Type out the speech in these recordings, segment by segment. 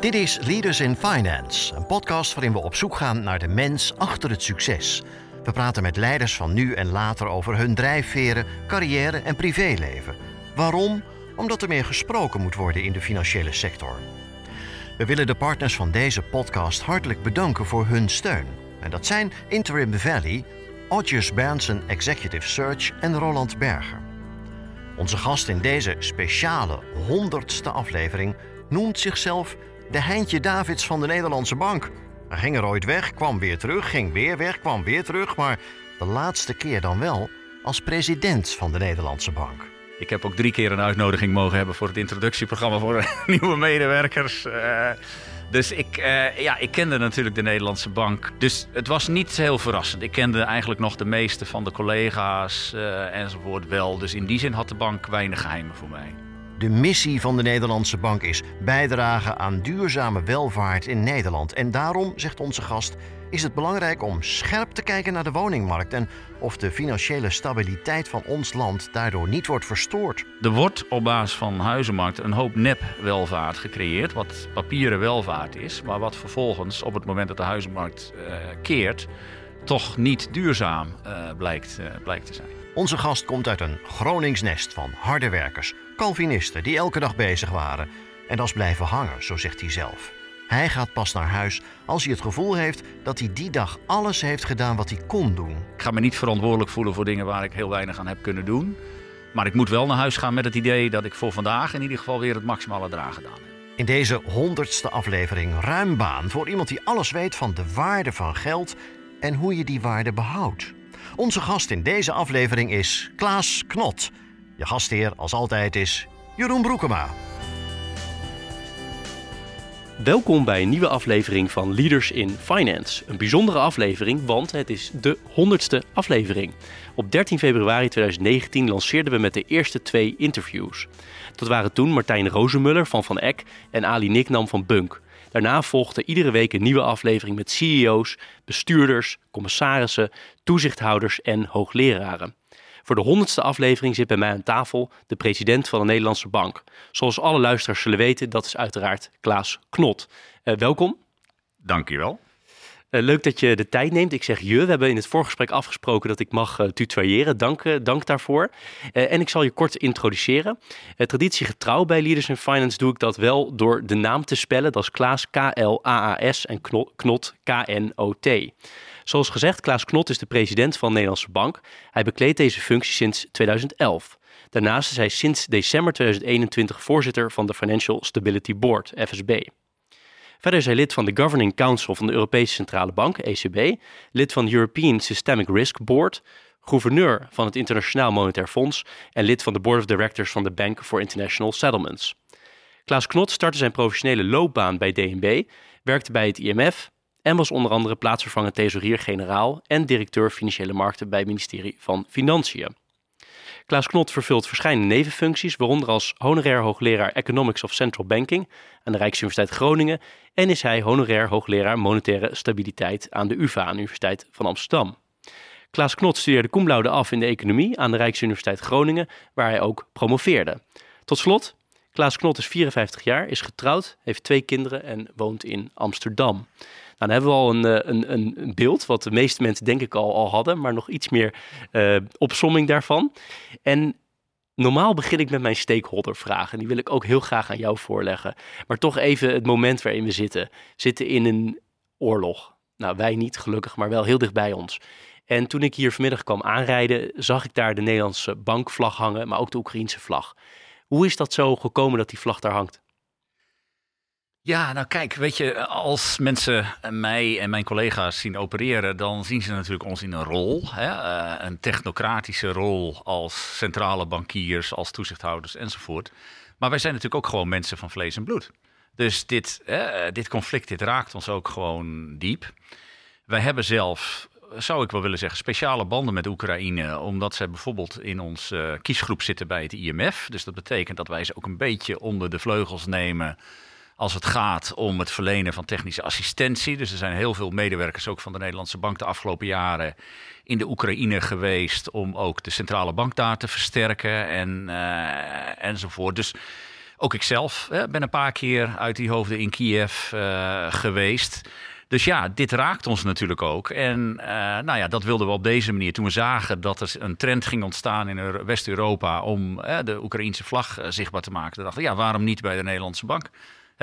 Dit is Leaders in Finance, een podcast waarin we op zoek gaan naar de mens achter het succes. We praten met leiders van nu en later over hun drijfveren, carrière en privéleven. Waarom? Omdat er meer gesproken moet worden in de financiële sector. We willen de partners van deze podcast hartelijk bedanken voor hun steun. En dat zijn Interim Valley, Odgers Berndsen Executive Search en Roland Berger. Onze gast in deze speciale honderdste aflevering noemt zichzelf de Heintje Davids van de Nederlandse Bank. Hij ging er ooit weg, kwam weer terug, ging weer weg, kwam weer terug, maar de laatste keer dan wel als president van de Nederlandse Bank. Ik heb ook drie keer een uitnodiging mogen hebben voor het introductieprogramma voor nieuwe medewerkers. Uh, dus ik, uh, ja, ik kende natuurlijk de Nederlandse bank. Dus het was niet heel verrassend. Ik kende eigenlijk nog de meeste van de collega's uh, enzovoort wel. Dus in die zin had de bank weinig geheimen voor mij. De missie van de Nederlandse Bank is bijdragen aan duurzame welvaart in Nederland. En daarom, zegt onze gast, is het belangrijk om scherp te kijken naar de woningmarkt en of de financiële stabiliteit van ons land daardoor niet wordt verstoord. Er wordt op basis van huizenmarkt een hoop nep-welvaart gecreëerd, wat papieren welvaart is, maar wat vervolgens op het moment dat de huizenmarkt uh, keert, toch niet duurzaam uh, blijkt, uh, blijkt te zijn. Onze gast komt uit een Gronings nest van harde werkers, Calvinisten die elke dag bezig waren. En dat is blijven hangen, zo zegt hij zelf. Hij gaat pas naar huis als hij het gevoel heeft dat hij die dag alles heeft gedaan wat hij kon doen. Ik ga me niet verantwoordelijk voelen voor dingen waar ik heel weinig aan heb kunnen doen. Maar ik moet wel naar huis gaan met het idee dat ik voor vandaag in ieder geval weer het maximale draag gedaan heb. In deze honderdste aflevering ruim baan voor iemand die alles weet van de waarde van geld en hoe je die waarde behoudt. Onze gast in deze aflevering is Klaas Knot. Je gastheer, als altijd, is Jeroen Broekema. Welkom bij een nieuwe aflevering van Leaders in Finance. Een bijzondere aflevering, want het is de 100ste aflevering. Op 13 februari 2019 lanceerden we met de eerste twee interviews. Dat waren toen Martijn Rozenmuller van Van Eck en Ali Niknam van Bunk. Daarna volgde iedere week een nieuwe aflevering met CEO's, bestuurders, commissarissen, toezichthouders en hoogleraren. Voor de honderdste aflevering zit bij mij aan tafel de president van de Nederlandse Bank. Zoals alle luisteraars zullen weten, dat is uiteraard Klaas Knot. Uh, welkom. Dankjewel. Uh, leuk dat je de tijd neemt. Ik zeg je. We hebben in het voorgesprek afgesproken dat ik mag uh, tutoyeren. Dank, dank daarvoor. En ik zal je kort introduceren. traditiegetrouw bij Leaders in Finance doe ik dat wel door de naam te spellen. Dat is Klaas K-L-A-A-S en Knot K-N-O-T. Zoals gezegd, Klaas Knot is de president van de Nederlandse Bank. Hij bekleedt deze functie sinds 2011. Daarnaast is hij sinds december 2021 voorzitter van de Financial Stability Board, FSB. Verder is hij lid van de Governing Council van de Europese Centrale Bank, ECB, lid van de European Systemic Risk Board, gouverneur van het Internationaal Monetair Fonds en lid van de Board of Directors van de Bank for International Settlements. Klaas Knot startte zijn professionele loopbaan bij DNB, werkte bij het IMF, en was onder andere plaatsvervangend thesaurier-generaal en directeur financiële markten bij het ministerie van Financiën. Klaas Knot vervult verschillende nevenfuncties, waaronder als honorair hoogleraar Economics of Central Banking aan de Rijksuniversiteit Groningen en is hij honorair hoogleraar monetaire stabiliteit aan de UvA, aan de Universiteit van Amsterdam. Klaas Knot studeerde cum af in de economie aan de Rijksuniversiteit Groningen, waar hij ook promoveerde. Tot slot, Klaas Knot is 54 jaar, is getrouwd, heeft twee kinderen en woont in Amsterdam. Nou, dan hebben we al een, eh, een, een beeld, wat de meeste mensen denk ik al, al hadden, maar nog iets meer uh, opsomming daarvan. En normaal begin ik met mijn stakeholder-vragen. Die wil ik ook heel graag aan jou voorleggen. Maar toch even het moment waarin we zitten. We zitten in een oorlog. Nou, wij niet gelukkig, maar wel heel dicht bij ons. En toen ik hier vanmiddag kwam aanrijden, zag ik daar de Nederlandse bankvlag hangen, maar ook de Oekraïense vlag. Hoe is dat zo gekomen dat die vlag daar hangt? Ja, nou kijk, weet je, als mensen mij en mijn collega's zien opereren, dan zien ze natuurlijk ons in een rol. Hè? Uh, een technocratische rol als centrale bankiers, als toezichthouders enzovoort. Maar wij zijn natuurlijk ook gewoon mensen van vlees en bloed. Dus dit, dit conflict, dit raakt ons ook gewoon diep. Wij hebben zelf, zou ik wel willen zeggen, speciale banden met Oekraïne, omdat zij bijvoorbeeld in onze kiesgroep zitten bij het IMF. Dus dat betekent dat wij ze ook een beetje onder de vleugels nemen als het gaat om het verlenen van technische assistentie. Dus er zijn heel veel medewerkers ook van de Nederlandse bank de afgelopen jaren in de Oekraïne geweest om ook de centrale bank daar te versterken en, uh, enzovoort. Dus ook ikzelf hè, ben een paar keer uit die hoofden in Kiev geweest. Dus ja, dit raakt ons natuurlijk ook. En nou ja, dat wilden we op deze manier. Toen we zagen dat er een trend ging ontstaan in West-Europa om de Oekraïnse vlag zichtbaar te maken. dachten we, ja, waarom niet bij de Nederlandse bank?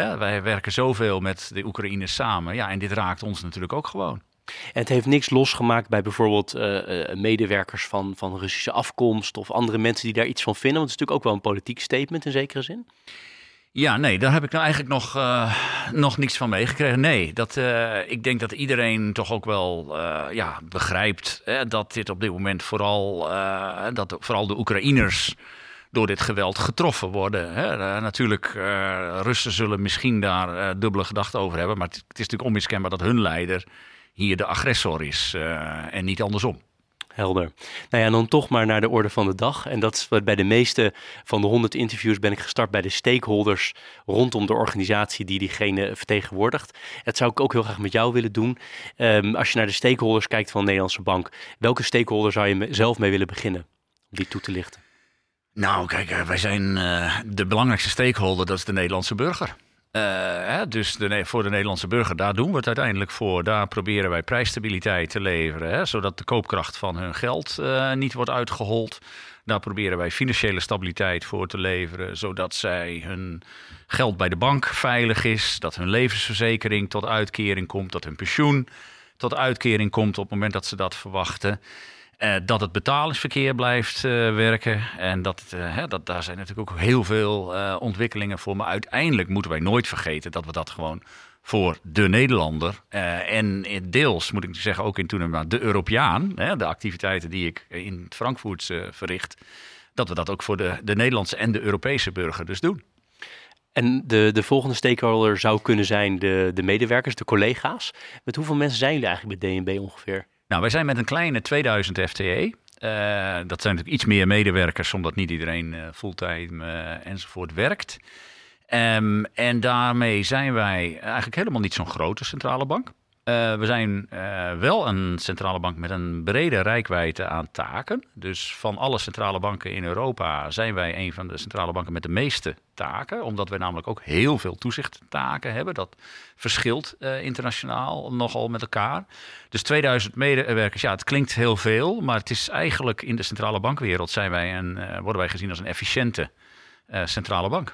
Wij werken zoveel met de Oekraïners samen. Ja, en dit raakt ons natuurlijk ook gewoon. En het heeft niks losgemaakt bij bijvoorbeeld uh, medewerkers van, van Russische afkomst of andere mensen die daar iets van vinden. Want het is natuurlijk ook wel een politiek statement in zekere zin. Ja, nee, daar heb ik nou eigenlijk nog, uh, nog niets van meegekregen. Nee, dat, ik denk dat iedereen toch ook wel ja, begrijpt dat dit op dit moment vooral, dat vooral de Oekraïners door dit geweld getroffen worden. Hè. Uh, natuurlijk, uh, Russen zullen misschien daar uh, dubbele gedachten over hebben. Maar het, is natuurlijk onmiskenbaar dat hun leider hier de agressor is en niet andersom. Helder. Nou ja, dan toch maar naar de orde van de dag. En dat is wat bij de meeste van de 100 interviews ben ik gestart bij de stakeholders rondom de organisatie die diegene vertegenwoordigt. Dat zou ik ook heel graag met jou willen doen. Um, als je naar de stakeholders kijkt van de Nederlandse Bank, welke stakeholder zou je zelf mee willen beginnen om die toe te lichten? Nou, kijk, eh, wij zijn uh, de belangrijkste stakeholder, dat is de Nederlandse burger. Hè, dus de, voor de Nederlandse burger, daar doen we het uiteindelijk voor. Daar proberen wij prijsstabiliteit te leveren, hè, zodat de koopkracht van hun geld niet wordt uitgehold. Daar proberen wij financiële stabiliteit voor te leveren, zodat zij hun geld bij de bank veilig is, dat hun levensverzekering tot uitkering komt, dat hun pensioen tot uitkering komt op het moment dat ze dat verwachten. Uh, dat het betalingsverkeer blijft uh, werken. En dat, uh, hè, dat, daar zijn natuurlijk ook heel veel ontwikkelingen voor. Maar uiteindelijk moeten wij nooit vergeten dat we dat gewoon voor de Nederlander. en deels, moet ik zeggen, ook in toenemend de Europeaan. Hè, de activiteiten die ik in Frankfurt verricht. Dat we dat ook voor de, de Nederlandse en de Europese burger dus doen. En de, de volgende stakeholder zou kunnen zijn de, de medewerkers, de collega's. Met hoeveel mensen zijn jullie eigenlijk bij DNB ongeveer? Nou, wij zijn met een kleine 2000 FTE. Uh, dat zijn natuurlijk iets meer medewerkers, omdat niet iedereen uh, fulltime uh, enzovoort werkt. Um, en daarmee zijn wij eigenlijk helemaal niet zo'n grote centrale bank. Uh, we zijn uh, wel een centrale bank met een brede rijkwijde aan taken. Dus van alle centrale banken in Europa zijn wij een van de centrale banken met de meeste taken. Omdat wij namelijk ook heel veel toezichttaken hebben. Dat verschilt uh, internationaal nogal met elkaar. Dus 2000 medewerkers, ja, het klinkt heel veel. Maar het is eigenlijk in de centrale bankwereld zijn wij een, worden wij gezien als een efficiënte centrale bank.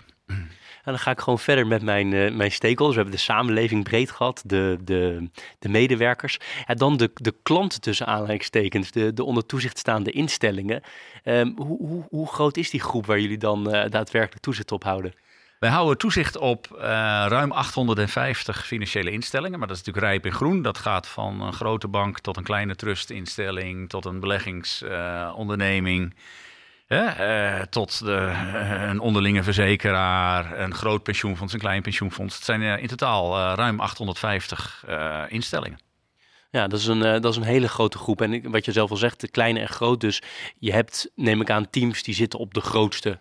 En dan ga ik gewoon verder met mijn, uh, mijn stakeholders. We hebben de samenleving breed gehad, de, de, de medewerkers. En dan de, de klanten tussen aanhalingstekens, de, de onder toezicht staande instellingen. Um, hoe, hoe, hoe groot is die groep waar jullie dan uh, daadwerkelijk toezicht op houden? Wij houden toezicht op uh, ruim 850 financiële instellingen. Maar dat is natuurlijk rijp in groen. Dat gaat van een grote bank tot een kleine trustinstelling, tot een beleggingsonderneming. Tot de, uh, een onderlinge verzekeraar, een groot pensioenfonds, een klein pensioenfonds. Het zijn uh, in totaal ruim 850 instellingen. Ja, dat is, een, dat is een hele grote groep. En wat je zelf al zegt, de kleine en groot. Dus je hebt, neem ik aan, teams die zitten op de grootste.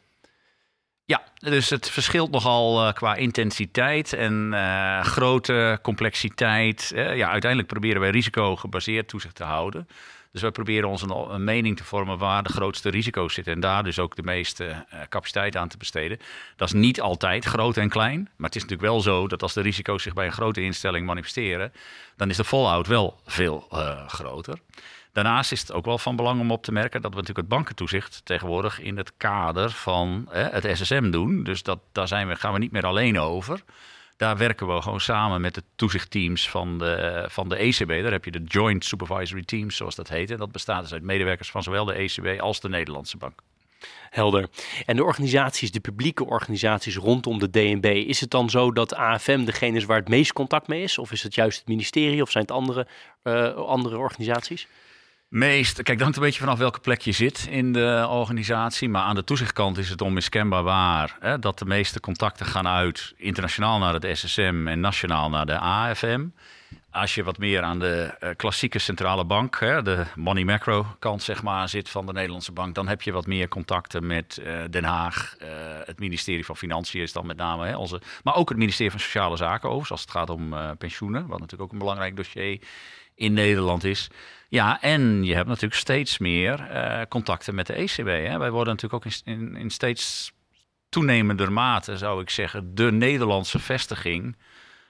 Ja, dus het verschilt nogal qua intensiteit en grote complexiteit. ja, uiteindelijk proberen wij risico gebaseerd toezicht te houden. Dus wij proberen ons een, mening te vormen waar de grootste risico's zitten. En daar dus ook de meeste uh, capaciteit aan te besteden. Dat is niet altijd groot en klein. Maar het is natuurlijk wel zo dat als de risico's zich bij een grote instelling manifesteren. dan is de fallout wel veel uh, groter. Daarnaast is het ook wel van belang om op te merken dat we natuurlijk het bankentoezicht tegenwoordig in het kader van eh, het SSM doen. Dus dat, daar zijn we, gaan we niet meer alleen over. Daar werken we gewoon samen met de toezichtteams van de, van de ECB. Daar heb je de Joint Supervisory Teams, zoals dat heet. En dat bestaat dus uit medewerkers van zowel de ECB als de Nederlandse Bank. Helder. En de organisaties, de publieke organisaties rondom de DNB, is het dan zo dat AFM degene is waar het meest contact mee is? Of is het juist het ministerie of zijn het andere, uh, andere organisaties? Meest, kijk, dat een beetje vanaf welke plek je zit in de organisatie. Maar aan de toezichtkant is het onmiskenbaar waar hè, dat de meeste contacten gaan uit internationaal naar het SSM en nationaal naar de AFM. Als je wat meer aan de uh, klassieke centrale bank, hè, de money macro kant zeg maar, zit van de Nederlandse bank, dan heb je wat meer contacten met uh, Den Haag. Uh, het ministerie van Financiën is dan met name hè, onze, maar ook het ministerie van Sociale Zaken overigens, als het gaat om pensioenen, wat natuurlijk ook een belangrijk dossier in Nederland is. Ja, en je hebt natuurlijk steeds meer uh, contacten met de ECB. Hè. Wij worden natuurlijk ook in, in, in steeds toenemende mate, zou ik zeggen, de Nederlandse vestiging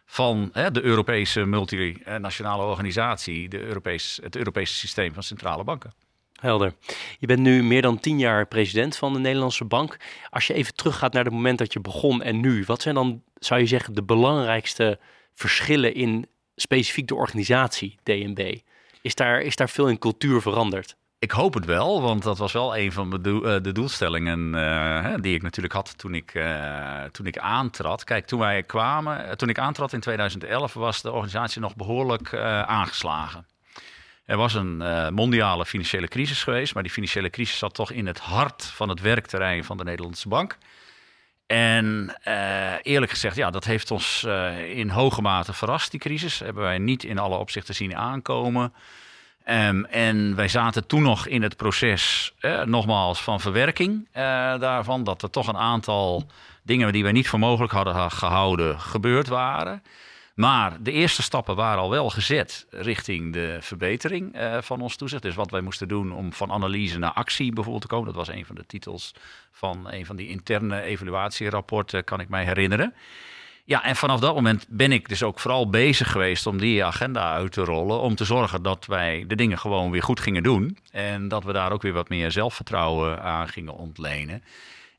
van hè, de Europese multinationale organisatie, de Europees, het Europese systeem van centrale banken. Helder. Je bent nu meer dan tien jaar president van de Nederlandse Bank. Als je even teruggaat naar het moment dat je begon en nu, wat zijn dan, zou je zeggen, de belangrijkste verschillen in specifiek de organisatie DNB? Is daar, is daar veel in cultuur veranderd? Ik hoop het wel, want dat was wel een van de, eh, de doelstellingen uh, die ik natuurlijk had toen ik, uh, toen ik aantrad. Kijk, toen wij kwamen, toen ik aantrad in 2011, was de organisatie nog behoorlijk aangeslagen. Er was een mondiale financiële crisis geweest, maar die financiële crisis zat toch in het hart van het werkterrein van de Nederlandse bank. En eerlijk gezegd, ja, dat heeft ons in hoge mate verrast, die crisis. Hebben wij niet in alle opzichten zien aankomen. Um, en wij zaten toen nog in het proces, eh, nogmaals, van verwerking daarvan. Dat er toch een aantal dingen die wij niet voor mogelijk hadden gehouden, gebeurd waren. Maar de eerste stappen waren al wel gezet richting de verbetering uh, van ons toezicht. Dus wat wij moesten doen om van analyse naar actie bijvoorbeeld te komen. Dat was een van de titels van een van die interne evaluatierapporten, kan ik mij herinneren. Ja, en vanaf dat moment ben ik dus ook vooral bezig geweest om die agenda uit te rollen. Om te zorgen dat wij de dingen gewoon weer goed gingen doen. En dat we daar ook weer wat meer zelfvertrouwen aan gingen ontlenen.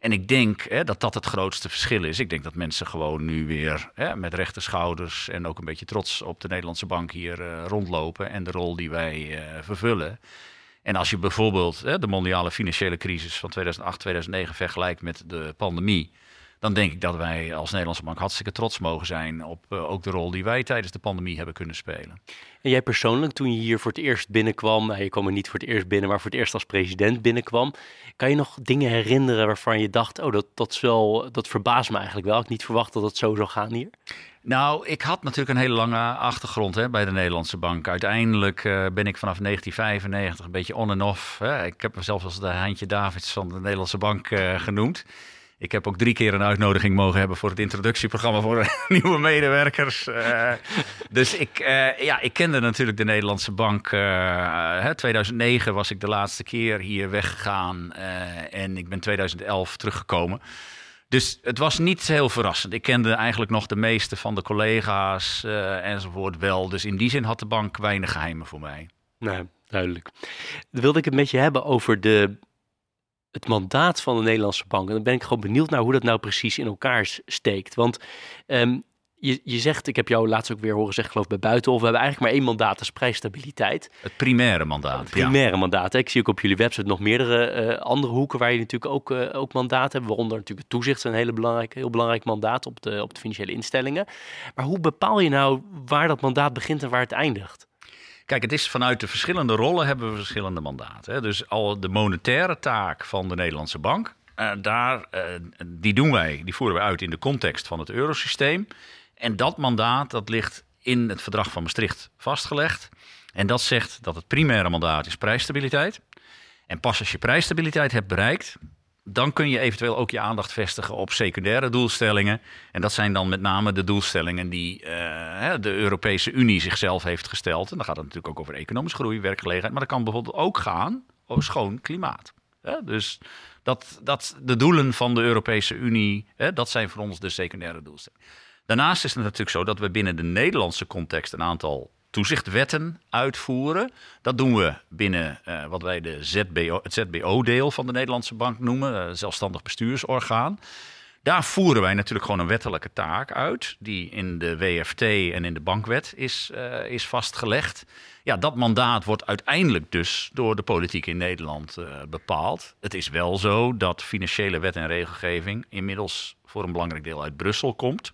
En ik denk hè, dat dat het grootste verschil is. Ik denk dat mensen gewoon nu weer hè, met rechte schouders en ook een beetje trots op de Nederlandse bank hier uh, rondlopen en de rol die wij uh, vervullen. En als je bijvoorbeeld hè, de mondiale financiële crisis van 2008, 2009 vergelijkt met de pandemie dan denk ik dat wij als Nederlandse bank hartstikke trots mogen zijn op uh, ook de rol die wij tijdens de pandemie hebben kunnen spelen. En jij persoonlijk, toen je hier voor het eerst binnenkwam, nou, je kwam er niet voor het eerst binnen, maar voor het eerst als president binnenkwam, kan je nog dingen herinneren waarvan je dacht, oh, dat, dat, is wel, dat verbaast me eigenlijk wel. Ik niet verwacht dat het zo zou gaan hier. Nou, ik had natuurlijk een hele lange achtergrond hè, bij de Nederlandse Bank. Uiteindelijk uh, ben ik vanaf 1995 een beetje on en off. Hè. Ik heb mezelf als de Heintje Davids van de Nederlandse Bank uh, genoemd. Ik heb ook drie keer een uitnodiging mogen hebben voor het introductieprogramma voor nieuwe medewerkers. Uh, dus ik, uh, ja, ik kende natuurlijk de Nederlandse bank. Uh, 2009 was ik de laatste keer hier weggegaan en ik ben 2011 teruggekomen. Dus het was niet heel verrassend. Ik kende eigenlijk nog de meeste van de collega's enzovoort wel. Dus in die zin had de bank weinig geheimen voor mij. Nee, duidelijk. Dan wilde ik het met je hebben over de het mandaat van de Nederlandse bank. En dan ben ik gewoon benieuwd naar hoe dat nou precies in elkaar steekt. Want um, je, je zegt, ik heb jou laatst ook weer horen zeggen, geloof bij Buitenhof, we hebben eigenlijk maar één mandaat, dat is prijsstabiliteit. Het primaire mandaat. Het primaire mandaat. Ik zie ook op jullie website nog meerdere uh, andere hoeken waar je natuurlijk ook, uh, ook mandaat hebt, waaronder natuurlijk het toezicht, een hele belangrijke, heel belangrijk mandaat op de, op de financiële instellingen. Maar hoe bepaal je nou waar dat mandaat begint en waar het eindigt? Kijk, het is vanuit de verschillende rollen hebben we verschillende mandaten. Hè. Dus al de monetaire taak van de Nederlandse bank, uh, daar, uh, die doen wij, die voeren we uit in de context van het eurosysteem. En dat mandaat, dat ligt in het verdrag van Maastricht vastgelegd. En dat zegt dat het primaire mandaat is prijsstabiliteit. En pas als je prijsstabiliteit hebt bereikt, dan kun je eventueel ook je aandacht vestigen op secundaire doelstellingen. En dat zijn dan met name de doelstellingen die uh, de Europese Unie zichzelf heeft gesteld. En dan gaat het natuurlijk ook over economische groei, werkgelegenheid. Maar dat kan bijvoorbeeld ook gaan over schoon klimaat. Dus dat, dat de doelen van de Europese Unie, dat zijn voor ons de secundaire doelstellingen. Daarnaast is het natuurlijk zo dat we binnen de Nederlandse context een aantal toezichtwetten uitvoeren. Dat doen we binnen uh, wat wij de ZBO, het ZBO-deel van de Nederlandse Bank noemen, uh, zelfstandig bestuursorgaan. Daar voeren wij natuurlijk gewoon een wettelijke taak uit, die in de WFT en in de bankwet is, uh, is vastgelegd. Ja, dat mandaat wordt uiteindelijk dus door de politiek in Nederland bepaald. Het is wel zo dat financiële wet en regelgeving inmiddels voor een belangrijk deel uit Brussel komt.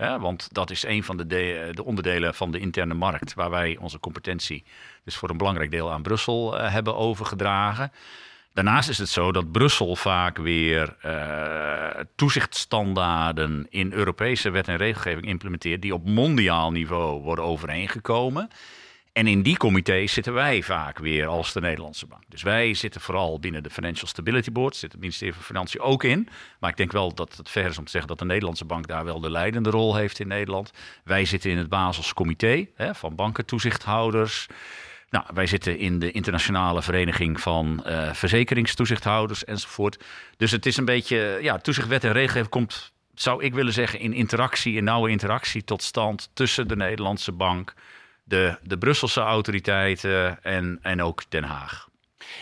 Want dat is een van de, de, de, onderdelen van de interne markt, waar wij onze competentie dus voor een belangrijk deel aan Brussel uh, hebben overgedragen. Daarnaast is het zo dat Brussel vaak weer uh, toezichtstandaarden in Europese wet en regelgeving implementeert, die op mondiaal niveau worden overeengekomen. En in die comité's zitten wij vaak weer als de Nederlandse bank. Dus wij zitten vooral binnen de Financial Stability Board, zit het ministerie van Financiën ook in. Maar ik denk wel dat het ver is om te zeggen dat de Nederlandse bank daar wel de leidende rol heeft in Nederland. Wij zitten in het Basels Comité hè, van bankentoezichthouders. Nou, wij zitten in de internationale vereniging van uh, verzekeringstoezichthouders enzovoort. Dus het is een beetje, ja, toezichtwet en regelgeving komt, zou ik willen zeggen, in interactie, in nauwe interactie tot stand tussen de Nederlandse bank, de, de Brusselse autoriteiten en, en ook Den Haag.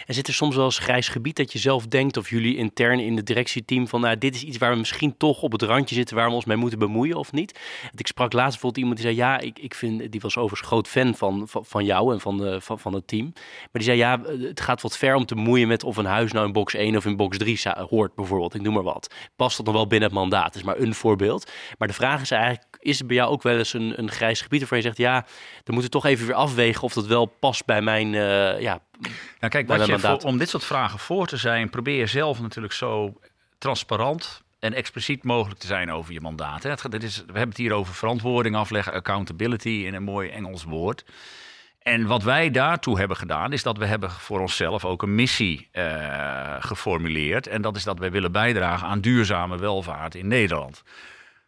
En zit er soms wel eens grijs gebied dat je zelf denkt of jullie intern in het directieteam van nou, dit is iets waar we misschien toch op het randje zitten waar we ons mee moeten bemoeien of niet? ik sprak laatst bijvoorbeeld iemand die zei ja, ik, ik vind, die was overigens groot fan van, van, van jou en van, de, van, van het team. Maar die zei ja, het gaat wat ver om te moeien met of een huis nou in box 1 of in box 3 hoort bijvoorbeeld. Ik noem maar wat. Past dat nog wel binnen het mandaat? is maar een voorbeeld. Maar de vraag is eigenlijk, is het bij jou ook wel eens een, een grijs gebied waarvan je zegt ja, dan moeten we toch even weer afwegen of dat wel past bij mijn uh, ja, nou, kijk, je om dit soort vragen voor te zijn, probeer je zelf natuurlijk zo transparant en expliciet mogelijk te zijn over je mandaat. Hè. Het, dit is, we hebben het hier over verantwoording afleggen, accountability in een mooi Engels woord. En wat wij daartoe hebben gedaan, is dat we hebben voor onszelf ook een missie uh, geformuleerd. En dat is dat wij willen bijdragen aan duurzame welvaart in Nederland.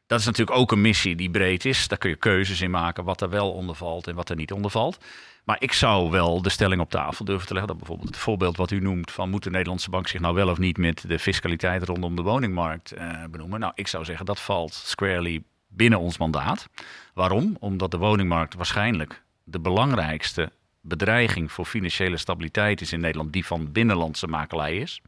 Dat is natuurlijk ook een missie die breed is. Daar kun je keuzes in maken wat er wel onder valt en wat er niet onder valt. Maar ik zou wel de stelling op tafel durven te leggen. Dat bijvoorbeeld het voorbeeld wat u noemt van moet de Nederlandse bank zich nou wel of niet met de fiscaliteit rondom de woningmarkt uh, benoemen. Nou, ik zou zeggen dat valt squarely binnen ons mandaat. Waarom? Omdat de woningmarkt waarschijnlijk de belangrijkste bedreiging voor financiële stabiliteit is in Nederland, die van binnenlandse makelij is.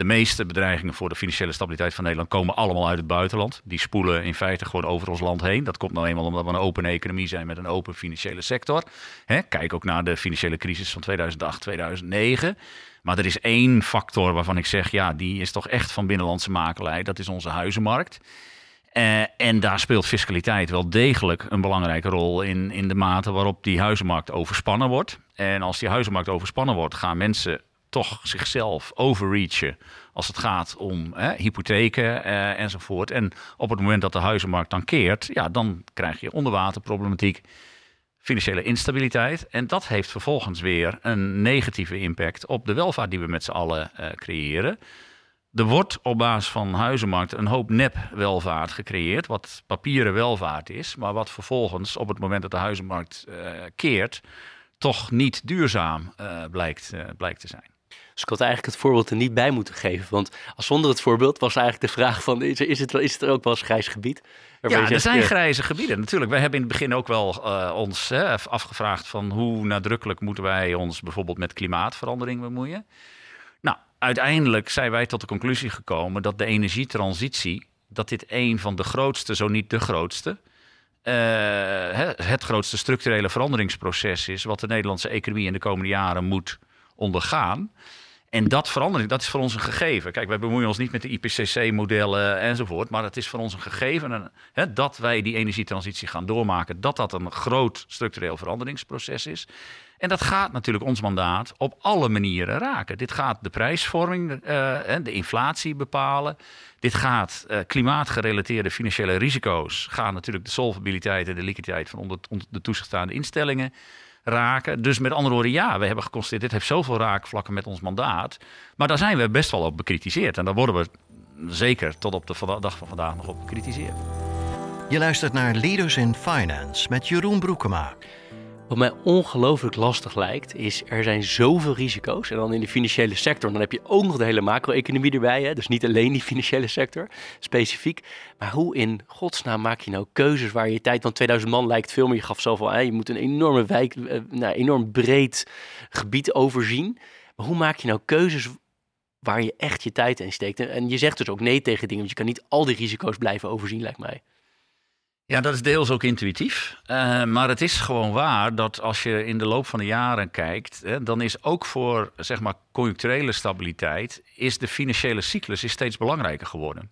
De meeste bedreigingen voor de financiële stabiliteit van Nederland komen allemaal uit het buitenland. Die spoelen in feite gewoon over ons land heen. Dat komt nou eenmaal omdat we een open economie zijn met een open financiële sector. kijk ook naar de financiële crisis van 2008, 2009. Maar er is één factor waarvan ik zeg, ja, die is toch echt van binnenlandse makelij. Dat is onze huizenmarkt. Uh, en daar speelt fiscaliteit wel degelijk een belangrijke rol in, in de mate waarop die huizenmarkt overspannen wordt. En als die huizenmarkt overspannen wordt, gaan mensen toch zichzelf overreachen als het gaat om hè, hypotheken eh, enzovoort. En op het moment dat de huizenmarkt dan keert, ja, dan krijg je onderwaterproblematiek, financiële instabiliteit. En dat heeft vervolgens weer een negatieve impact op de welvaart die we met z'n allen uh, creëren. Er wordt op basis van huizenmarkt een hoop nep-welvaart gecreëerd, wat papieren welvaart is, maar wat vervolgens op het moment dat de huizenmarkt uh, keert, toch niet duurzaam uh, blijkt, uh, blijkt te zijn. Dus ik had eigenlijk het voorbeeld er niet bij moeten geven. Want als zonder het voorbeeld was eigenlijk de vraag van... is, is, het, is het er ook wel eens grijs gebied? Ja, er zijn grijze gebieden natuurlijk. Wij hebben in het begin ook wel uh, ons hè, afgevraagd... van hoe nadrukkelijk moeten wij ons bijvoorbeeld met klimaatverandering bemoeien. Nou, uiteindelijk zijn wij tot de conclusie gekomen... dat de energietransitie, dat dit een van de grootste, zo niet de grootste... Uh, het grootste structurele veranderingsproces is... wat de Nederlandse economie in de komende jaren moet ondergaan. En dat verandering, dat is voor ons een gegeven. Kijk, wij bemoeien ons niet met de IPCC-modellen enzovoort, maar het is voor ons een gegeven hè, dat wij die energietransitie gaan doormaken, dat dat een groot structureel veranderingsproces is. En dat gaat natuurlijk ons mandaat op alle manieren raken. Dit gaat de prijsvorming, uh, de inflatie bepalen. Dit gaat uh, klimaatgerelateerde financiële risico's, gaan natuurlijk de solvabiliteit en de liquiditeit van onder, onder de toezichtstaande instellingen raken. Dus met andere woorden, ja, we hebben geconstateerd, dit heeft zoveel raakvlakken met ons mandaat. Maar daar zijn we best wel op bekritiseerd. En daar worden we zeker tot op de dag van vandaag nog op bekritiseerd. Je luistert naar Leaders in Finance met Jeroen Broekema. Wat mij ongelooflijk lastig lijkt, is er zijn zoveel risico's. En dan in de financiële sector, dan heb je ook nog de hele macro-economie erbij. Hè? Dus niet alleen die financiële sector, specifiek. Maar hoe in godsnaam maak je nou keuzes waar je tijd... Want 2000 man lijkt veel meer, je gaf zoveel aan. Je moet een enorme wijk, eh, nou, enorm breed gebied overzien. Maar hoe maak je nou keuzes waar je echt je tijd in steekt? En je zegt dus ook nee tegen dingen, want je kan niet al die risico's blijven overzien, lijkt mij. Ja, dat is deels ook intuïtief. Uh, maar het is gewoon waar dat als je in de loop van de jaren kijkt, hè, dan is ook voor zeg maar conjuncturele stabiliteit, is de financiële cyclus is steeds belangrijker geworden.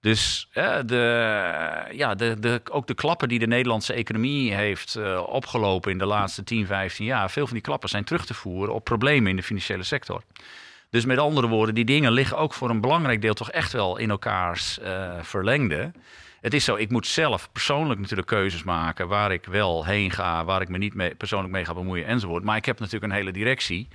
Dus de, ja, de, de, ook de klappen die de Nederlandse economie heeft uh, opgelopen in de laatste 10, 15 jaar, veel van die klappen zijn terug te voeren op problemen in de financiële sector. Dus met andere woorden, die dingen liggen ook voor een belangrijk deel toch echt wel in elkaars uh, verlengde het is zo, ik moet zelf persoonlijk natuurlijk keuzes maken waar ik wel heen ga, waar ik me niet mee, persoonlijk mee ga bemoeien enzovoort. Maar ik heb natuurlijk een hele directie.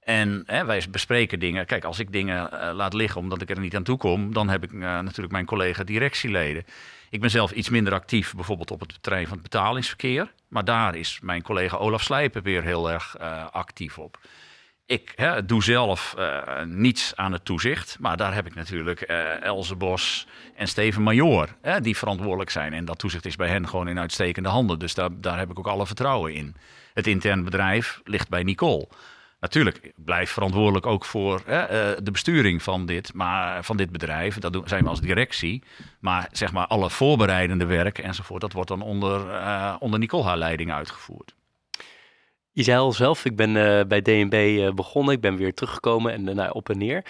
En hè, wij bespreken dingen. Kijk, als ik dingen eh, laat liggen omdat ik er niet aan toe kom, dan heb ik eh, natuurlijk mijn collega directieleden. Ik ben zelf iets minder actief, bijvoorbeeld op het terrein van het betalingsverkeer. Maar daar is mijn collega Olaf Slijpen weer heel erg uh, actief op. Ik hè, doe zelf uh, niets aan het toezicht, maar daar heb ik natuurlijk uh, Elze Bos en Steven Major hè, die verantwoordelijk zijn. En dat toezicht is bij hen gewoon in uitstekende handen. Dus daar, daar heb ik ook alle vertrouwen in. Het intern bedrijf ligt bij Nicole. Natuurlijk, ik blijf verantwoordelijk ook voor hè, uh, de besturing van dit, maar, van dit bedrijf. Dat zijn we als directie. Maar zeg maar alle voorbereidende werk enzovoort, dat wordt dan onder, onder Nicole haar leiding uitgevoerd. Je zei al zelf, ik ben uh, bij DNB begonnen, ik ben weer teruggekomen en nou, op en neer.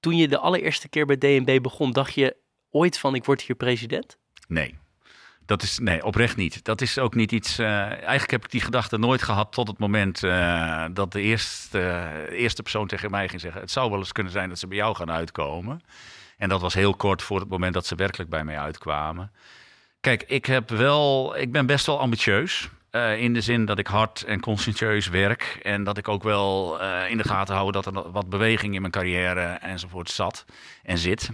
Toen je de allereerste keer bij DNB begon, dacht je ooit van ik word hier president? Nee. Dat is, nee, oprecht niet. Dat is ook niet iets. Eigenlijk heb ik die gedachte nooit gehad tot het moment dat de eerste, eerste persoon tegen mij ging zeggen: Het zou wel eens kunnen zijn dat ze bij jou gaan uitkomen. En dat was heel kort voor het moment dat ze werkelijk bij mij uitkwamen. Kijk, ik, heb wel, ik ben best wel ambitieus. In de zin dat ik hard en conscientieus werk. En dat ik ook wel in de gaten hou dat er wat beweging in mijn carrière enzovoort zat en zit.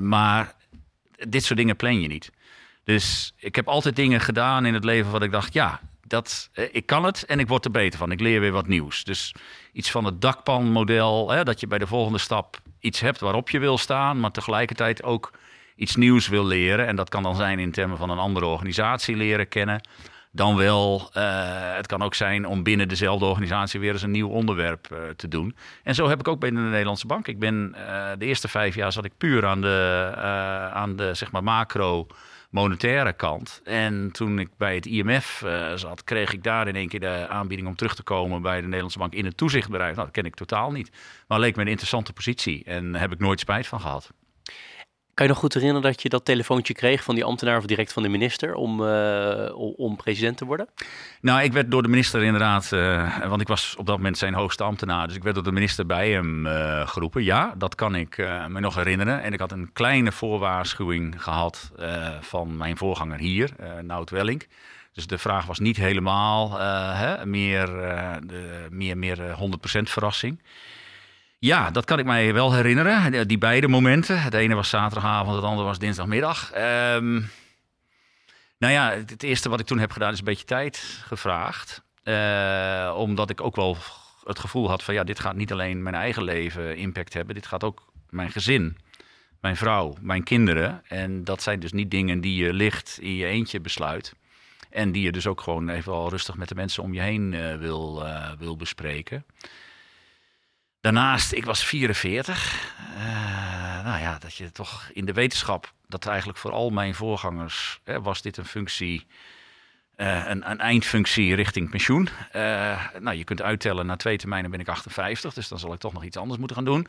maar dit soort dingen plan je niet. Dus ik heb altijd dingen gedaan in het leven wat ik dacht, ja, dat, eh, ik kan het en ik word er beter van. Ik leer weer wat nieuws. Dus iets van het dakpanmodel, hè, dat je bij de volgende stap iets hebt waarop je wil staan, maar tegelijkertijd ook iets nieuws wil leren. En dat kan dan zijn in termen van een andere organisatie leren kennen. Dan wel, uh, het kan ook zijn om binnen dezelfde organisatie weer eens een nieuw onderwerp uh, te doen. En zo heb ik ook binnen de Nederlandse Bank. Ik ben uh, de eerste vijf jaar zat ik puur aan de, aan de zeg maar macro monetaire kant. En toen ik bij het IMF zat, kreeg ik daar in één keer de aanbieding om terug te komen bij de Nederlandse Bank in het toezichtbedrijf. Nou, dat ken ik totaal niet. Maar leek me een interessante positie en heb ik nooit spijt van gehad. Kan je nog goed herinneren dat je dat telefoontje kreeg van die ambtenaar of direct van de minister om, uh, om president te worden? Nou, ik werd door de minister inderdaad, uh, want ik was op dat moment zijn hoogste ambtenaar, dus ik werd door de minister bij hem uh, geroepen. Ja, dat kan ik me nog herinneren. En ik had een kleine voorwaarschuwing gehad van mijn voorganger hier, Nout Welling. Dus de vraag was niet helemaal hè, meer, de, meer, meer 100% verrassing. Ja, dat kan ik mij wel herinneren. Die beide momenten. Het ene was zaterdagavond, het andere was dinsdagmiddag. Um, nou ja, het eerste wat ik toen heb gedaan is een beetje tijd gevraagd. Uh, omdat ik ook wel het gevoel had van ja, dit gaat niet alleen mijn eigen leven impact hebben. Dit gaat ook mijn gezin, mijn vrouw, mijn kinderen. En dat zijn dus niet dingen die je licht in je eentje besluit. En die je dus ook gewoon even al rustig met de mensen om je heen uh, wil, uh, wil bespreken. Daarnaast, ik was 44. Uh, nou ja, dat je toch in de wetenschap, dat eigenlijk voor al mijn voorgangers hè, was dit een functie, uh, een, een, eindfunctie richting pensioen. Uh, nou, je kunt uittellen, na twee termijnen ben ik 58, dus dan zal ik toch nog iets anders moeten gaan doen.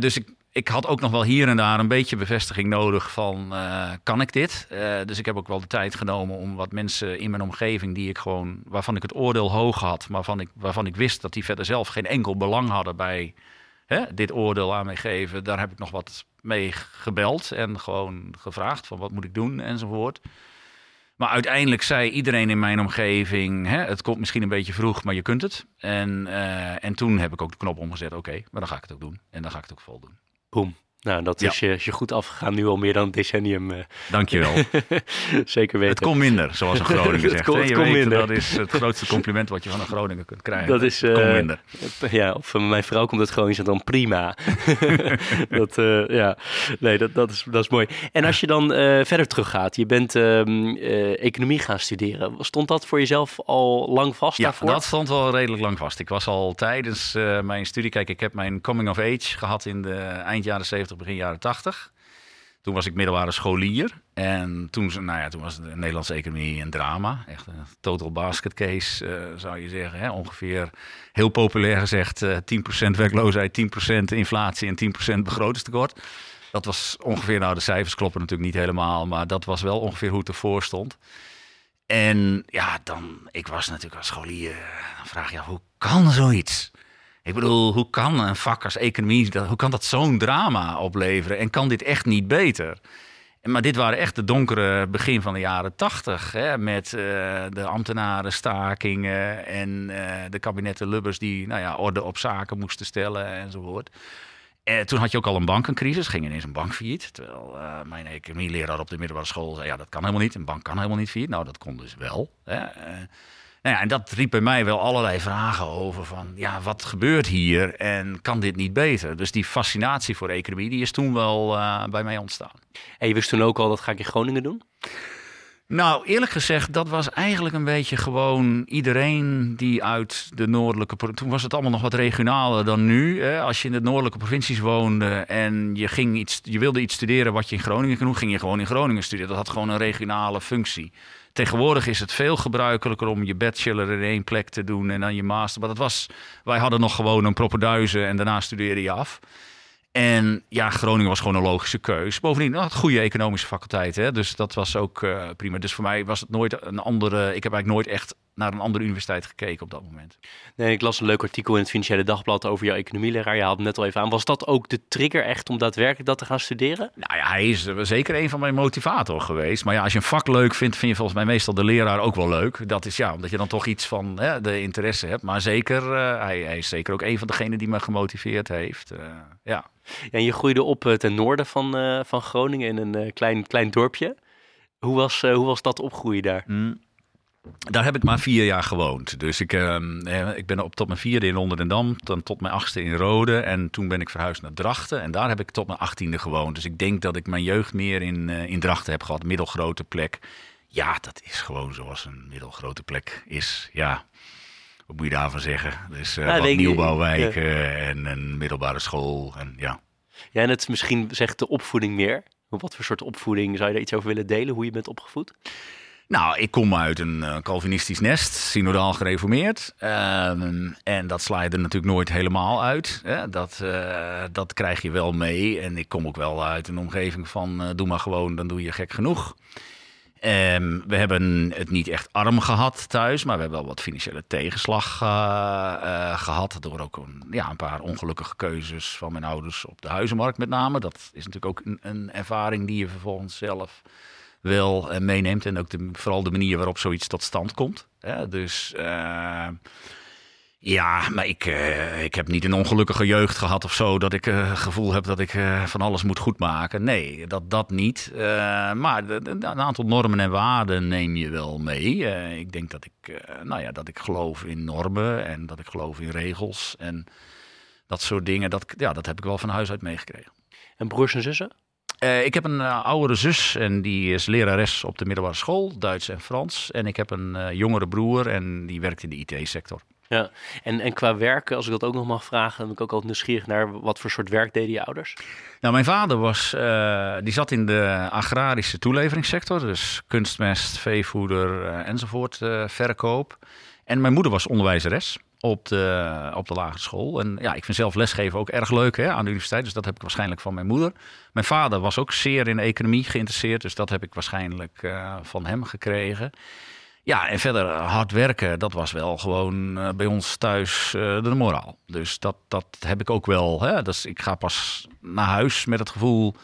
dus ik, ik had ook nog wel hier en daar een beetje bevestiging nodig van, uh, kan ik dit? Uh, dus ik heb ook wel de tijd genomen om wat mensen in mijn omgeving die ik gewoon, waarvan ik het oordeel hoog had, maar waarvan ik, waarvan ik wist dat die verder zelf geen enkel belang hadden bij hè, dit oordeel aan mij geven, daar heb ik nog wat mee gebeld en gewoon gevraagd van wat moet ik doen enzovoort. Maar uiteindelijk zei iedereen in mijn omgeving: hè, het komt misschien een beetje vroeg, maar je kunt het. En, uh, en toen heb ik ook de knop omgezet: oké, maar dan ga ik het ook doen. En dan ga ik het ook vol doen. Boom. Nou, dat ja. is je, je goed afgegaan nu al meer dan een decennium. Uh. Dankjewel. Zeker weten. Het komt minder, zoals een Groninger zegt. het komt, het komt minder. Dat is het grootste compliment wat je van een Groninger kunt krijgen. Dat is, uh, minder. Ja, of van mijn vrouw komt het Gronings dan prima. dat, uh, ja, nee, dat, dat, is, dat is mooi. En als je dan verder teruggaat, je bent um, economie gaan studeren. Stond dat voor jezelf al lang vast ja, daarvoor? dat stond wel redelijk lang vast. Ik was al tijdens mijn studie, kijk, ik heb mijn coming of age gehad in de eind jaren 70 begin jaren 80. Toen was ik middelbare scholier. En toen, nou ja, toen was de Nederlandse economie een drama. Echt een total basket case, uh, zou je zeggen. Hè? Ongeveer, heel populair gezegd, uh, 10% werkloosheid, 10% inflatie en 10% begrotingstekort. Dat was ongeveer, nou de cijfers kloppen natuurlijk niet helemaal, maar dat was wel ongeveer hoe het ervoor stond. En ja, dan, ik was natuurlijk als scholier, dan vraag je af, hoe kan zoiets? Ik bedoel, hoe kan een vak als economie, hoe kan dat zo'n drama opleveren? En kan dit echt niet beter? Maar dit waren echt de donkere begin van de jaren tachtig. Met uh, de ambtenarenstakingen en uh, de kabinetten Lubbers die nou ja, orde op zaken moesten stellen enzovoort. En toen had je ook al een bankencrisis, ging ineens een bank failliet. Terwijl mijn economieleraar op de middelbare school zei, ja dat kan helemaal niet, een bank kan helemaal niet failliet. Nou dat kon dus wel. Hè. Nou ja, en dat riep bij mij wel allerlei vragen over van, ja, wat gebeurt hier en kan dit niet beter? Dus die fascinatie voor economie, die is toen wel uh, bij mij ontstaan. En je wist toen ook al, dat ga ik in Groningen doen? Nou, eerlijk gezegd, dat was eigenlijk een beetje gewoon iedereen die uit de noordelijke... Toen was het allemaal nog wat regionaler dan nu. Hè? Als je in de noordelijke provincies woonde en je, ging iets, je wilde iets studeren wat je in Groningen kon doen, ging je gewoon in Groningen studeren. Dat had gewoon een regionale functie. Tegenwoordig is het veel gebruikelijker om je bachelor in één plek te doen en dan je master. Maar dat was, wij hadden nog gewoon een propenduize en daarna studeerde je af. En ja, Groningen was gewoon een logische keus. Bovendien had nou, goede economische faculteit, hè? dus dat was ook uh, prima. Dus voor mij was het nooit een andere. Ik heb eigenlijk nooit echt naar een andere universiteit gekeken op dat moment. Nee, ik las een leuk artikel in het Financiële Dagblad over jouw economieleraar. Je had het net al even aan. Was dat ook de trigger echt om daadwerkelijk dat te gaan studeren? Nou ja, hij is zeker een van mijn motivator geweest. Maar ja, als je een vak leuk vindt, vind je volgens mij meestal de leraar ook wel leuk. Dat is ja, omdat je dan toch iets van hè, de interesse hebt. Maar zeker, uh, hij, hij, is zeker ook een van degenen die me gemotiveerd heeft. Uh, ja. En je groeide op ten noorden van, van Groningen in een klein, klein dorpje. Hoe was, hoe was dat opgroeien daar? Mm. Daar heb ik maar vier jaar gewoond. Dus ik, uh, ik ben op tot mijn vierde in Londen dan tot mijn achtste in Rode. En toen ben ik verhuisd naar Drachten. En daar heb ik tot mijn achttiende gewoond. Dus ik denk dat ik mijn jeugd meer in, uh, in Drachten heb gehad. Middelgrote plek. Ja, dat is gewoon zoals een middelgrote plek is. Ja, wat moet je daarvan zeggen? Dus uh, wat nieuwbouwwijken en een middelbare school. En, ja. ja, en het misschien zegt de opvoeding meer. Wat voor soort opvoeding zou je daar iets over willen delen? Hoe je bent opgevoed? Nou, ik kom uit een uh, Calvinistisch nest, synodaal gereformeerd. Uh, en dat sla je er natuurlijk nooit helemaal uit. Hè? Dat, uh, dat krijg je wel mee. En ik kom ook wel uit een omgeving van eh, doe maar gewoon, dan doe je gek genoeg. Um, we hebben het niet echt arm gehad thuis, maar we hebben wel wat financiële tegenslag gehad. Door ook een, ja, een paar ongelukkige keuzes van mijn ouders op de huizenmarkt met name. Dat is natuurlijk ook een, een ervaring die je vervolgens zelf wel uh, meeneemt. En ook de, vooral de manier waarop zoiets tot stand komt. Dus uh, ja, maar ik, uh, ik heb niet een ongelukkige jeugd gehad of zo. Dat ik het gevoel heb dat ik van alles moet goedmaken. Nee, dat, dat niet. maar een aantal normen en waarden neem je wel mee. ik denk dat ik, nou ja, dat ik geloof in normen en dat ik geloof in regels. En dat soort dingen, dat, ja, dat heb ik wel van huis uit meegekregen. En broers en zussen? Uh, ik heb een uh, oudere zus en die is lerares op de middelbare school, Duits en Frans. En ik heb een uh, jongere broer en die werkt in de IT-sector. Ja, en, en qua werk, als ik dat ook nog mag vragen, dan ben ik ook altijd nieuwsgierig naar wat voor soort werk deden je ouders? Nou, mijn vader was, die zat in de agrarische toeleveringssector, dus kunstmest, veevoeder enzovoort, verkoop. En mijn moeder was onderwijzeres op de, op de lagere school. En ja, ik vind zelf lesgeven ook erg leuk hè, aan de universiteit. Dus dat heb ik waarschijnlijk van mijn moeder. Mijn vader was ook zeer in economie geïnteresseerd. Dus dat heb ik waarschijnlijk uh, van hem gekregen. Ja, en verder hard werken, dat was wel gewoon uh, bij ons thuis de moraal. Dus dat, dat heb ik ook wel. Hè. Dus ik ga pas naar huis met het gevoel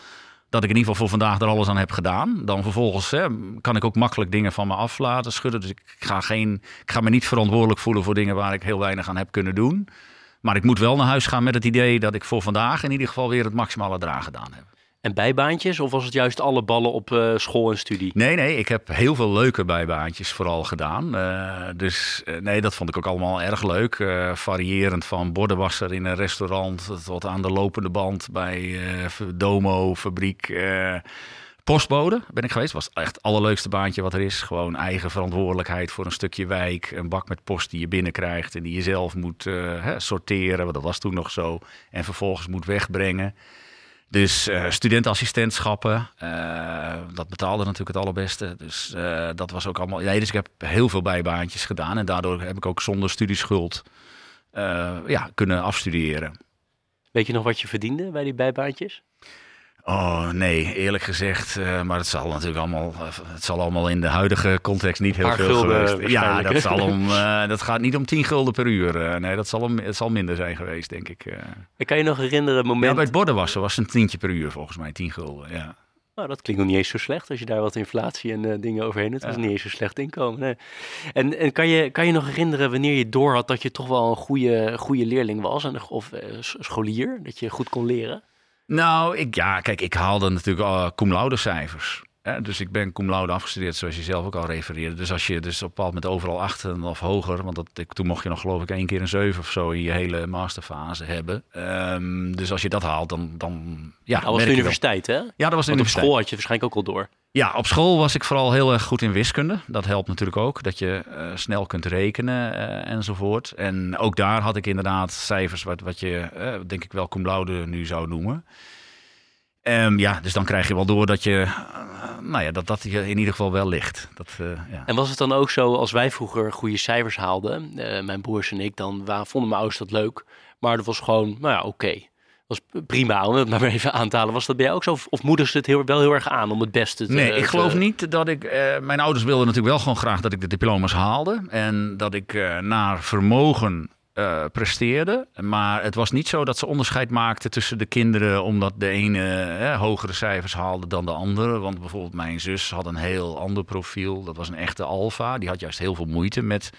dat ik in ieder geval voor vandaag er alles aan heb gedaan. Dan vervolgens hè, kan ik ook makkelijk dingen van me af laten schudden. Dus ik ga, geen, ik ga me niet verantwoordelijk voelen voor dingen waar ik heel weinig aan heb kunnen doen. Maar ik moet wel naar huis gaan met het idee dat ik voor vandaag in ieder geval weer het maximale eraan gedaan heb. En bijbaantjes? Of was het juist alle ballen op uh, school en studie? Nee, nee. Ik heb heel veel leuke bijbaantjes vooral gedaan. Uh, dus uh, nee, dat vond ik ook allemaal erg leuk. variërend van bordenwasser in een restaurant... tot aan de lopende band bij Domo, fabriek... Postbode ben ik geweest. Was echt het allerleukste baantje wat er is. Gewoon eigen verantwoordelijkheid voor een stukje wijk. Een bak met post die je binnenkrijgt en die je zelf moet hè, sorteren. Want dat was toen nog zo. En vervolgens moet wegbrengen. Dus uh, studentenassistentschappen, uh, dat betaalde natuurlijk het allerbeste. Dus uh, dat was ook allemaal. Nee, dus ik heb heel veel bijbaantjes gedaan. En daardoor heb ik ook zonder studieschuld ja, kunnen afstuderen. Weet je nog wat je verdiende bij die bijbaantjes? Oh nee, eerlijk gezegd. Uh, maar het zal natuurlijk allemaal, het zal allemaal in de huidige context niet heel veel geweest. Ja, dat, zal om, uh, dat gaat niet om 10 gulden per uur. Uh, nee, dat zal, om, het zal minder zijn geweest, denk ik. Ik kan je nog herinneren, moment... Ja, bij het bordenwassen was het een tientje per uur volgens mij, 10 gulden, ja. Nou, dat klinkt nog niet eens zo slecht als je daar wat inflatie en dingen overheen hebt. Dat is niet eens zo slecht inkomen. Nee. En, en kan, je, kan je nog herinneren wanneer je door had dat je toch wel een goede, goede leerling was en, of scholier? Dat je goed kon leren? Nou, ik, ja, kijk, ik haalde natuurlijk al cum laude cijfers dus ik ben cum laude afgestudeerd, zoals je zelf ook al refereerde. Dus als je dus op een bepaald moment overal acht of hoger, want dat, ik, toen mocht je nog geloof ik één keer een zeven of zo in je hele masterfase hebben. Um, dus als je dat haalt, dan... dan ja, dat was de universiteit, hè? Ja, dat was de universiteit. op school had je waarschijnlijk ook al door. Ja, op school was ik vooral heel erg goed in wiskunde. Dat helpt natuurlijk ook, dat je uh, snel kunt rekenen uh, enzovoort. En ook daar had ik inderdaad cijfers wat, wat je, uh, denk ik wel cum laude nu zou noemen. Um, ja, dus dan krijg je wel door dat je, uh, nou ja, dat dat je in ieder geval wel ligt. Dat, uh, ja. En was het dan ook zo, als wij vroeger goede cijfers haalden, uh, mijn broers en ik, dan vonden mijn ouders dat leuk. Maar dat was gewoon, nou ja, oké. Okay. was prima om het maar even aan te halen. Was dat bij jou ook zo? Of, of moeders het heel, wel heel erg aan om het beste te... Nee, ik geloof niet dat ik... mijn ouders wilden natuurlijk wel gewoon graag dat ik de diploma's haalde. En dat ik naar vermogen uh, presteerde. Maar het was niet zo dat ze onderscheid maakten tussen de kinderen, omdat de ene hogere cijfers haalde dan de andere. Want bijvoorbeeld mijn zus had een heel ander profiel. Dat was een echte alfa. Die had juist heel veel moeite met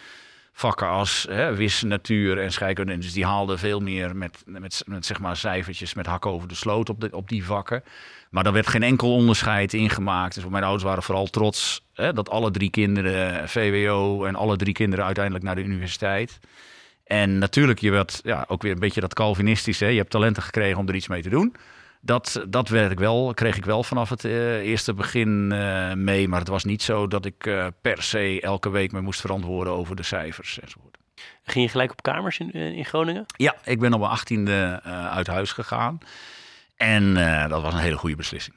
vakken als hè, natuur en scheikunde. Dus die haalde veel meer met, met, zeg maar cijfertjes met hakken over de sloot op, de, op die vakken. Maar daar werd geen enkel onderscheid in gemaakt. Dus mijn ouders waren vooral trots hè, dat alle drie kinderen VWO en alle drie kinderen uiteindelijk naar de universiteit. En natuurlijk, je werd ja, ook weer een beetje dat Calvinistische. Je hebt talenten gekregen om er iets mee te doen. Dat, dat werd ik wel, kreeg ik wel vanaf het uh, eerste begin uh, mee. Maar het was niet zo dat ik uh, per se elke week me moest verantwoorden over de cijfers enzovoort. Ging je gelijk op kamers in, in Groningen? Ja, ik ben op mijn achttiende uit huis gegaan. En dat was een hele goede beslissing.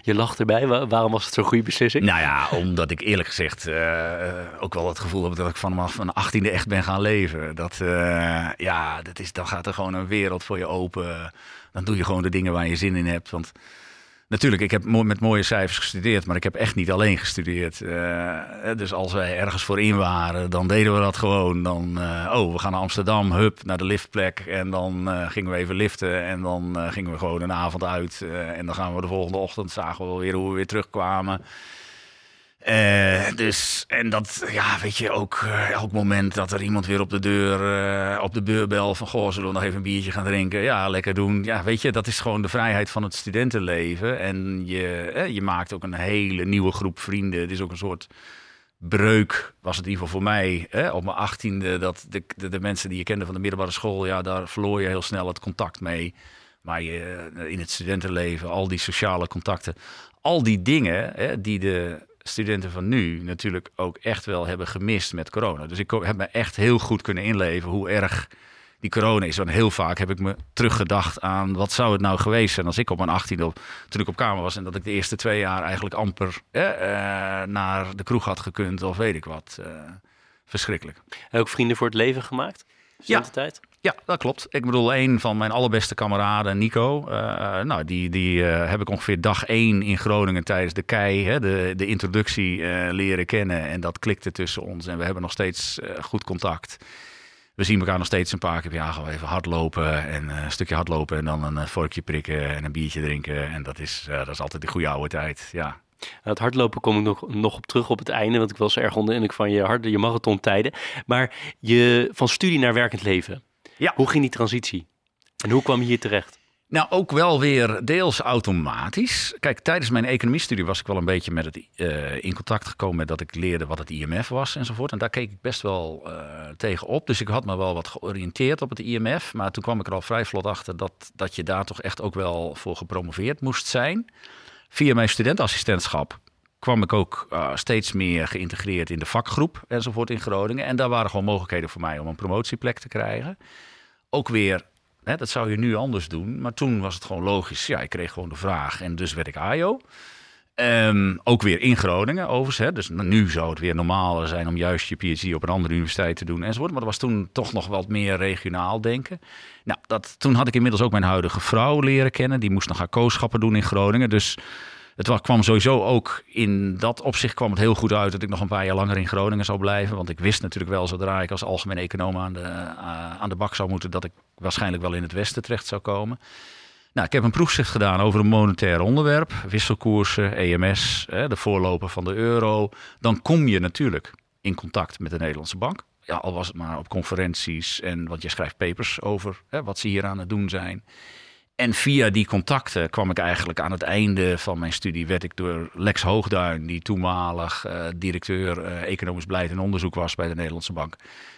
Je lacht erbij. Waarom was het zo'n goede beslissing? Nou ja, omdat ik eerlijk gezegd uh, ook wel het gevoel heb dat ik vanaf mijn achttiende echt ben gaan leven. Dat, uh, ja, dat is, dan gaat er gewoon een wereld voor je open. Dan doe je gewoon de dingen waar je zin in hebt. Want Natuurlijk, ik heb met mooie cijfers gestudeerd, maar ik heb echt niet alleen gestudeerd. Uh, dus als wij ergens voor in waren, dan deden we dat gewoon. Dan, uh, oh, we gaan naar Amsterdam, hup, naar de liftplek. En dan uh, gingen we even liften en dan gingen we gewoon een avond uit. en dan gaan we de volgende ochtend, zagen we weer hoe we weer terugkwamen. Uh, dus, en dat, ja, weet je, ook uh, elk moment dat er iemand weer op de deur, uh, op de deurbel van, goh, zullen we nog even een biertje gaan drinken? Ja, lekker doen. Ja, weet je, dat is gewoon de vrijheid van het studentenleven. En je, je maakt ook een hele nieuwe groep vrienden. Het is ook een soort breuk, was het in ieder geval voor mij, op mijn achttiende, dat de, de, de, mensen die je kende van de middelbare school, ja, daar verloor je heel snel het contact mee. Maar je, in het studentenleven, al die sociale contacten, al die dingen die de studenten van nu natuurlijk ook echt wel hebben gemist met corona. Dus ik heb me echt heel goed kunnen inleven hoe erg die corona is. Want heel vaak heb ik me teruggedacht aan wat zou het nou geweest zijn als ik op mijn 18 op, toen ik op kamer was en dat ik de eerste twee jaar eigenlijk amper eh, naar de kroeg had gekund of weet ik wat. Uh, verschrikkelijk. En ook vrienden voor het leven gemaakt? Ja, ja, dat klopt. Ik bedoel, een van mijn allerbeste kameraden, Nico. Uh, nou, die, die uh, heb ik ongeveer dag één in Groningen tijdens de KEI, hè, de, de introductie, uh, leren kennen. En dat klikte tussen ons. En we hebben nog steeds goed contact. We zien elkaar nog steeds een paar keer per jaar. Even hardlopen en een stukje hardlopen. En dan een vorkje prikken en een biertje drinken. En dat is, dat is altijd de goede oude tijd. Ja. Het hardlopen kom ik nog, nog op terug op het einde, want ik was erg onder indruk van je, hard, je marathontijden. Maar je, van studie naar werkend leven, ja. Hoe ging die transitie? En hoe kwam je hier terecht? Nou, ook wel weer deels automatisch. Kijk, tijdens mijn economiestudie was ik wel een beetje met het, uh, in contact gekomen met dat ik leerde wat het IMF was enzovoort. En daar keek ik best wel uh, tegen op. Dus ik had me wel wat georiënteerd op het IMF. Maar toen kwam ik er al vrij vlot achter dat, dat je daar toch echt ook wel voor gepromoveerd moest zijn. Via mijn studentassistentschap kwam ik ook uh, steeds meer geïntegreerd in de vakgroep enzovoort in Groningen. En daar waren gewoon mogelijkheden voor mij om een promotieplek te krijgen ook weer, hè, dat zou je nu anders doen. Maar toen was het gewoon logisch. Ja, ik kreeg gewoon de vraag en dus werd ik AIO. Um, ook weer in Groningen, overigens. Hè. Dus nu zou het weer normaler zijn om juist je PhD op een andere universiteit te doen enzovoort. Maar dat was toen toch nog wat meer regionaal denken. Nou, dat, toen had ik inmiddels ook mijn huidige vrouw leren kennen. Die moest nog haar kooschappen doen in Groningen. Dus het kwam sowieso ook in dat opzicht kwam het heel goed uit dat ik nog een paar jaar langer in Groningen zou blijven. Want ik wist natuurlijk wel zodra ik als algemeen econoom aan de, uh, aan de bak zou moeten, dat ik waarschijnlijk wel in het westen terecht zou komen. Nou, ik heb een proefschrift gedaan over een monetair onderwerp, wisselkoersen, EMS, de voorloper van de euro. Dan kom je natuurlijk in contact met de Nederlandse bank. Ja, al was het maar op conferenties en want je schrijft papers over hè, wat ze hier aan het doen zijn. En via die contacten kwam ik eigenlijk aan het einde van mijn studie, werd ik door Lex Hoogduin, die toenmalig uh, directeur uh, economisch beleid en onderzoek was bij de Nederlandse Bank,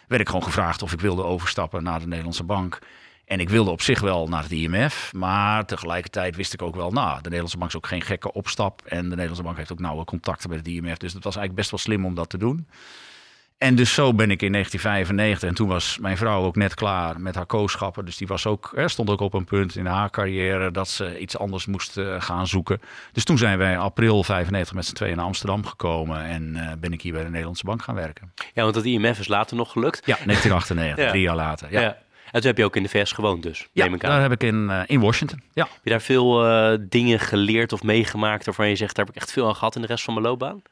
werd ik gewoon gevraagd of ik wilde overstappen naar de Nederlandse Bank. En ik wilde op zich wel naar het IMF, maar tegelijkertijd wist ik ook wel, nou, de Nederlandse Bank is ook geen gekke opstap. En de Nederlandse Bank heeft ook nauwe contacten met het IMF. Dus het was eigenlijk best wel slim om dat te doen. En dus zo ben ik in 1995, en toen was mijn vrouw ook net klaar met haar kooschappen. Dus die was ook, stond ook op een punt in haar carrière dat ze iets anders moest eh, gaan zoeken. Dus toen zijn wij april 95 met z'n tweeën naar Amsterdam gekomen en uh, ben ik hier bij de Nederlandse Bank gaan werken. Ja, want het IMF is later nog gelukt. Ja, 1998, drie jaar later. ja. ja. En toen heb je ook in de VS gewoond dus, ja, daar heb ik in, uh, in Washington, ja. Heb je daar veel uh, dingen geleerd of meegemaakt waarvan je zegt, daar heb ik echt veel aan gehad in de rest van mijn loopbaan?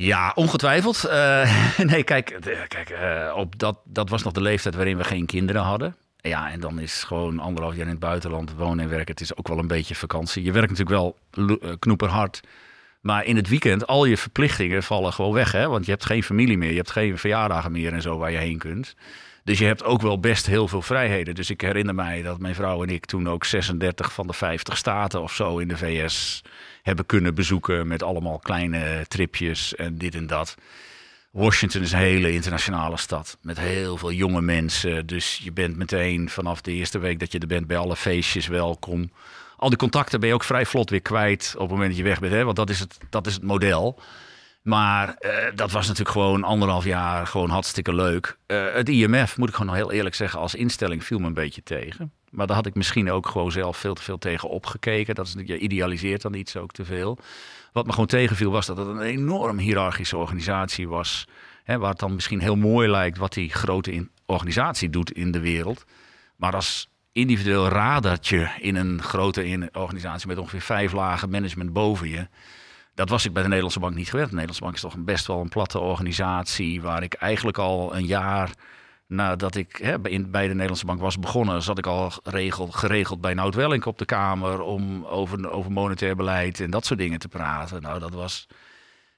Ja, ongetwijfeld. Uh, nee, kijk, kijk op dat, dat was nog de leeftijd waarin we geen kinderen hadden. Ja, en dan is gewoon anderhalf jaar in het buitenland wonen en werken. Het is ook wel een beetje vakantie. Je werkt natuurlijk wel knoeperhard. Maar in het weekend, al je verplichtingen vallen gewoon weg. Hè? Want je hebt geen familie meer. Je hebt geen verjaardagen meer en zo waar je heen kunt. Dus je hebt ook wel best heel veel vrijheden. Dus ik herinner mij dat mijn vrouw en ik toen ook 36 van de 50 staten of zo in de VS hebben kunnen bezoeken. Met allemaal kleine tripjes en dit en dat. Washington is een hele internationale stad met heel veel jonge mensen. Dus je bent meteen vanaf de eerste week dat je er bent bij alle feestjes welkom. Al die contacten ben je ook vrij vlot weer kwijt op het moment dat je weg bent. Hè? Want dat is het, dat is het model. Maar uh, dat was natuurlijk gewoon anderhalf jaar gewoon hartstikke leuk. Uh, het IMF, moet ik gewoon heel eerlijk zeggen, als instelling viel me een beetje tegen. Maar daar had ik misschien ook gewoon zelf veel te veel tegen opgekeken. Dat is, je idealiseert dan iets ook te veel. Wat me gewoon tegenviel was dat het een enorm hiërarchische organisatie was. Hè, waar het dan misschien heel mooi lijkt wat die grote organisatie doet in de wereld. Maar als individueel radartje in een grote organisatie met ongeveer vijf lagen management boven je dat was ik bij de Nederlandse Bank niet gewend. De Nederlandse Bank is toch best wel een platte organisatie. Waar ik eigenlijk al een jaar nadat ik hè, bij de Nederlandse Bank was begonnen, zat ik al geregeld, geregeld bij Nout Wellink op de Kamer om over, over monetair beleid en dat soort dingen te praten. Nou, dat was.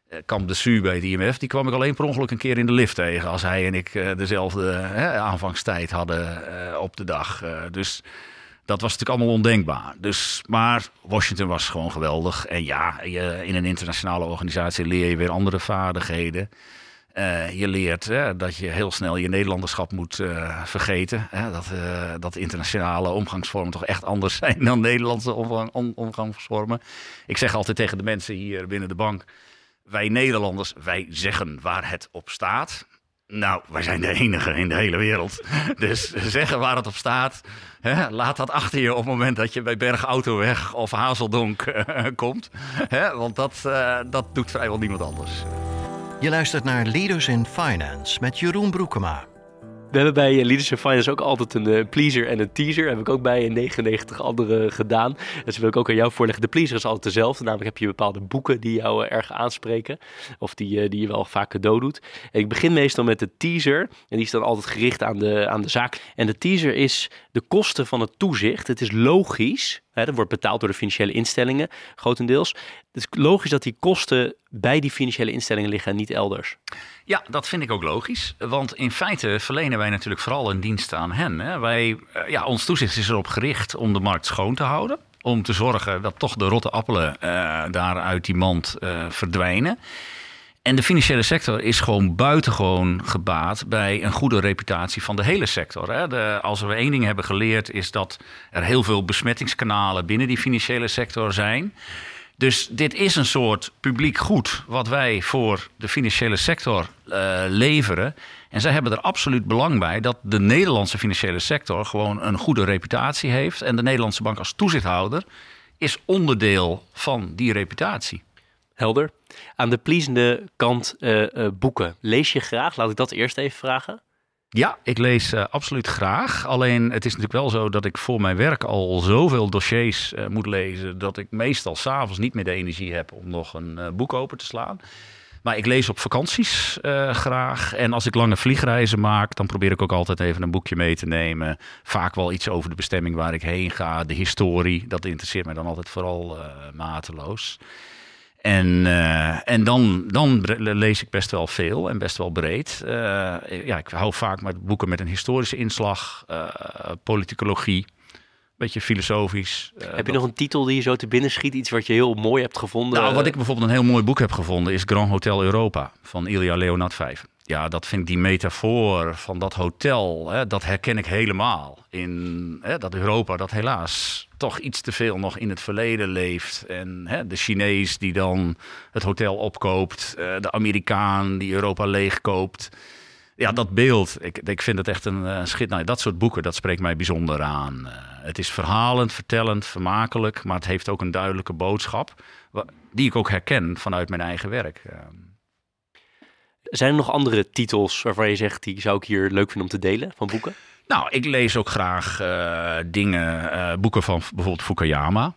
Eh, Kamp de Su bij het IMF, die kwam ik alleen per ongeluk een keer in de lift tegen. Als hij en ik uh, dezelfde hè, aanvangstijd hadden uh, op de dag. dus dat was natuurlijk allemaal ondenkbaar. Dus, maar Washington was gewoon geweldig. En ja, je, in een internationale organisatie leer je weer andere vaardigheden. Uh, je leert dat je heel snel je Nederlanderschap moet uh, vergeten. Dat, dat internationale omgangsvormen toch echt anders zijn dan Nederlandse omgang, om, omgangsvormen. Ik zeg altijd tegen de mensen hier binnen de bank: wij Nederlanders, wij zeggen waar het op staat. Nou, wij zijn de enige in de hele wereld. Dus zeggen waar het op staat. Hè, laat dat achter je op het moment dat je bij Berg Autoweg of Hazeldonk uh, komt. Hè, want dat, uh, dat doet vrijwel niemand anders. Je luistert naar Leaders in Finance met Jeroen Broekema. We hebben bij eh, Leadership Finance ook altijd een uh, pleaser en een teaser. Heb ik ook bij 99 andere gedaan. Dus wil ik ook aan jou voorleggen. De pleaser is altijd dezelfde. Namelijk heb je bepaalde boeken die jou uh, erg aanspreken. Of die, die je wel vaak cadeau doet. En ik begin meestal met de teaser. En die is dan altijd gericht aan de, aan de zaak. En de teaser is de kosten van het toezicht. Het is logisch Dat wordt betaald door de financiële instellingen, grotendeels. Het is logisch dat die kosten bij die financiële instellingen liggen en niet elders. Ja, dat vind ik ook logisch. Want in feite verlenen wij natuurlijk vooral een dienst aan hen. Hè. Wij, eh, ja, ons toezicht is erop gericht om de markt schoon te houden. Om te zorgen dat toch de rotte appelen uh, daar uit die mand uh, verdwijnen. En de financiële sector is gewoon buitengewoon gebaat bij een goede reputatie van de hele sector. Hè. De, als we één ding hebben geleerd, is dat er heel veel besmettingskanalen binnen die financiële sector zijn. Dus dit is een soort publiek goed wat wij voor de financiële sector uh, leveren. En zij hebben er absoluut belang bij dat de Nederlandse financiële sector gewoon een goede reputatie heeft. En de Nederlandse bank als toezichthouder is onderdeel van die reputatie. Helder. Aan de pleasende kant uh, boeken. Lees je graag? Laat ik dat eerst even vragen. Ja, ik lees uh, absoluut graag. Alleen het is natuurlijk wel zo dat ik voor mijn werk al zoveel dossiers moet lezen. dat ik meestal s'avonds niet meer de energie heb om nog een boek open te slaan. Maar ik lees op vakanties graag. En als ik lange vliegreizen maak, dan probeer ik ook altijd even een boekje mee te nemen. Vaak wel iets over de bestemming waar ik heen ga, de historie. Dat interesseert mij dan altijd vooral mateloos. En, uh, en dan, dan lees ik best wel veel en best wel breed. ja, ik hou vaak met boeken met een historische inslag, politicologie beetje filosofisch. Uh, heb je nog een titel die je zo te binnen schiet? Iets wat je heel mooi hebt gevonden? Nou, wat ik bijvoorbeeld een heel mooi boek heb gevonden is Grand Hotel Europa van Ilya Leonard Vijf. Ja, dat vind ik die metafoor van dat hotel, hè, dat herken ik helemaal. In hè, dat Europa dat helaas toch iets te veel nog in het verleden leeft. En hè, de Chinees die dan het hotel opkoopt, uh, de Amerikaan die Europa leegkoopt ja, dat beeld, ik, ik vind het echt een uh, schit. Nou, dat soort boeken, dat spreekt mij bijzonder aan. Uh, het is verhalend, vertellend, vermakelijk, maar het heeft ook een duidelijke boodschap, die ik ook herken vanuit mijn eigen werk. Zijn er nog andere titels waarvan je zegt, die zou ik hier leuk vinden om te delen van boeken? Nou, ik lees ook graag uh, dingen, boeken van bijvoorbeeld Fukuyama.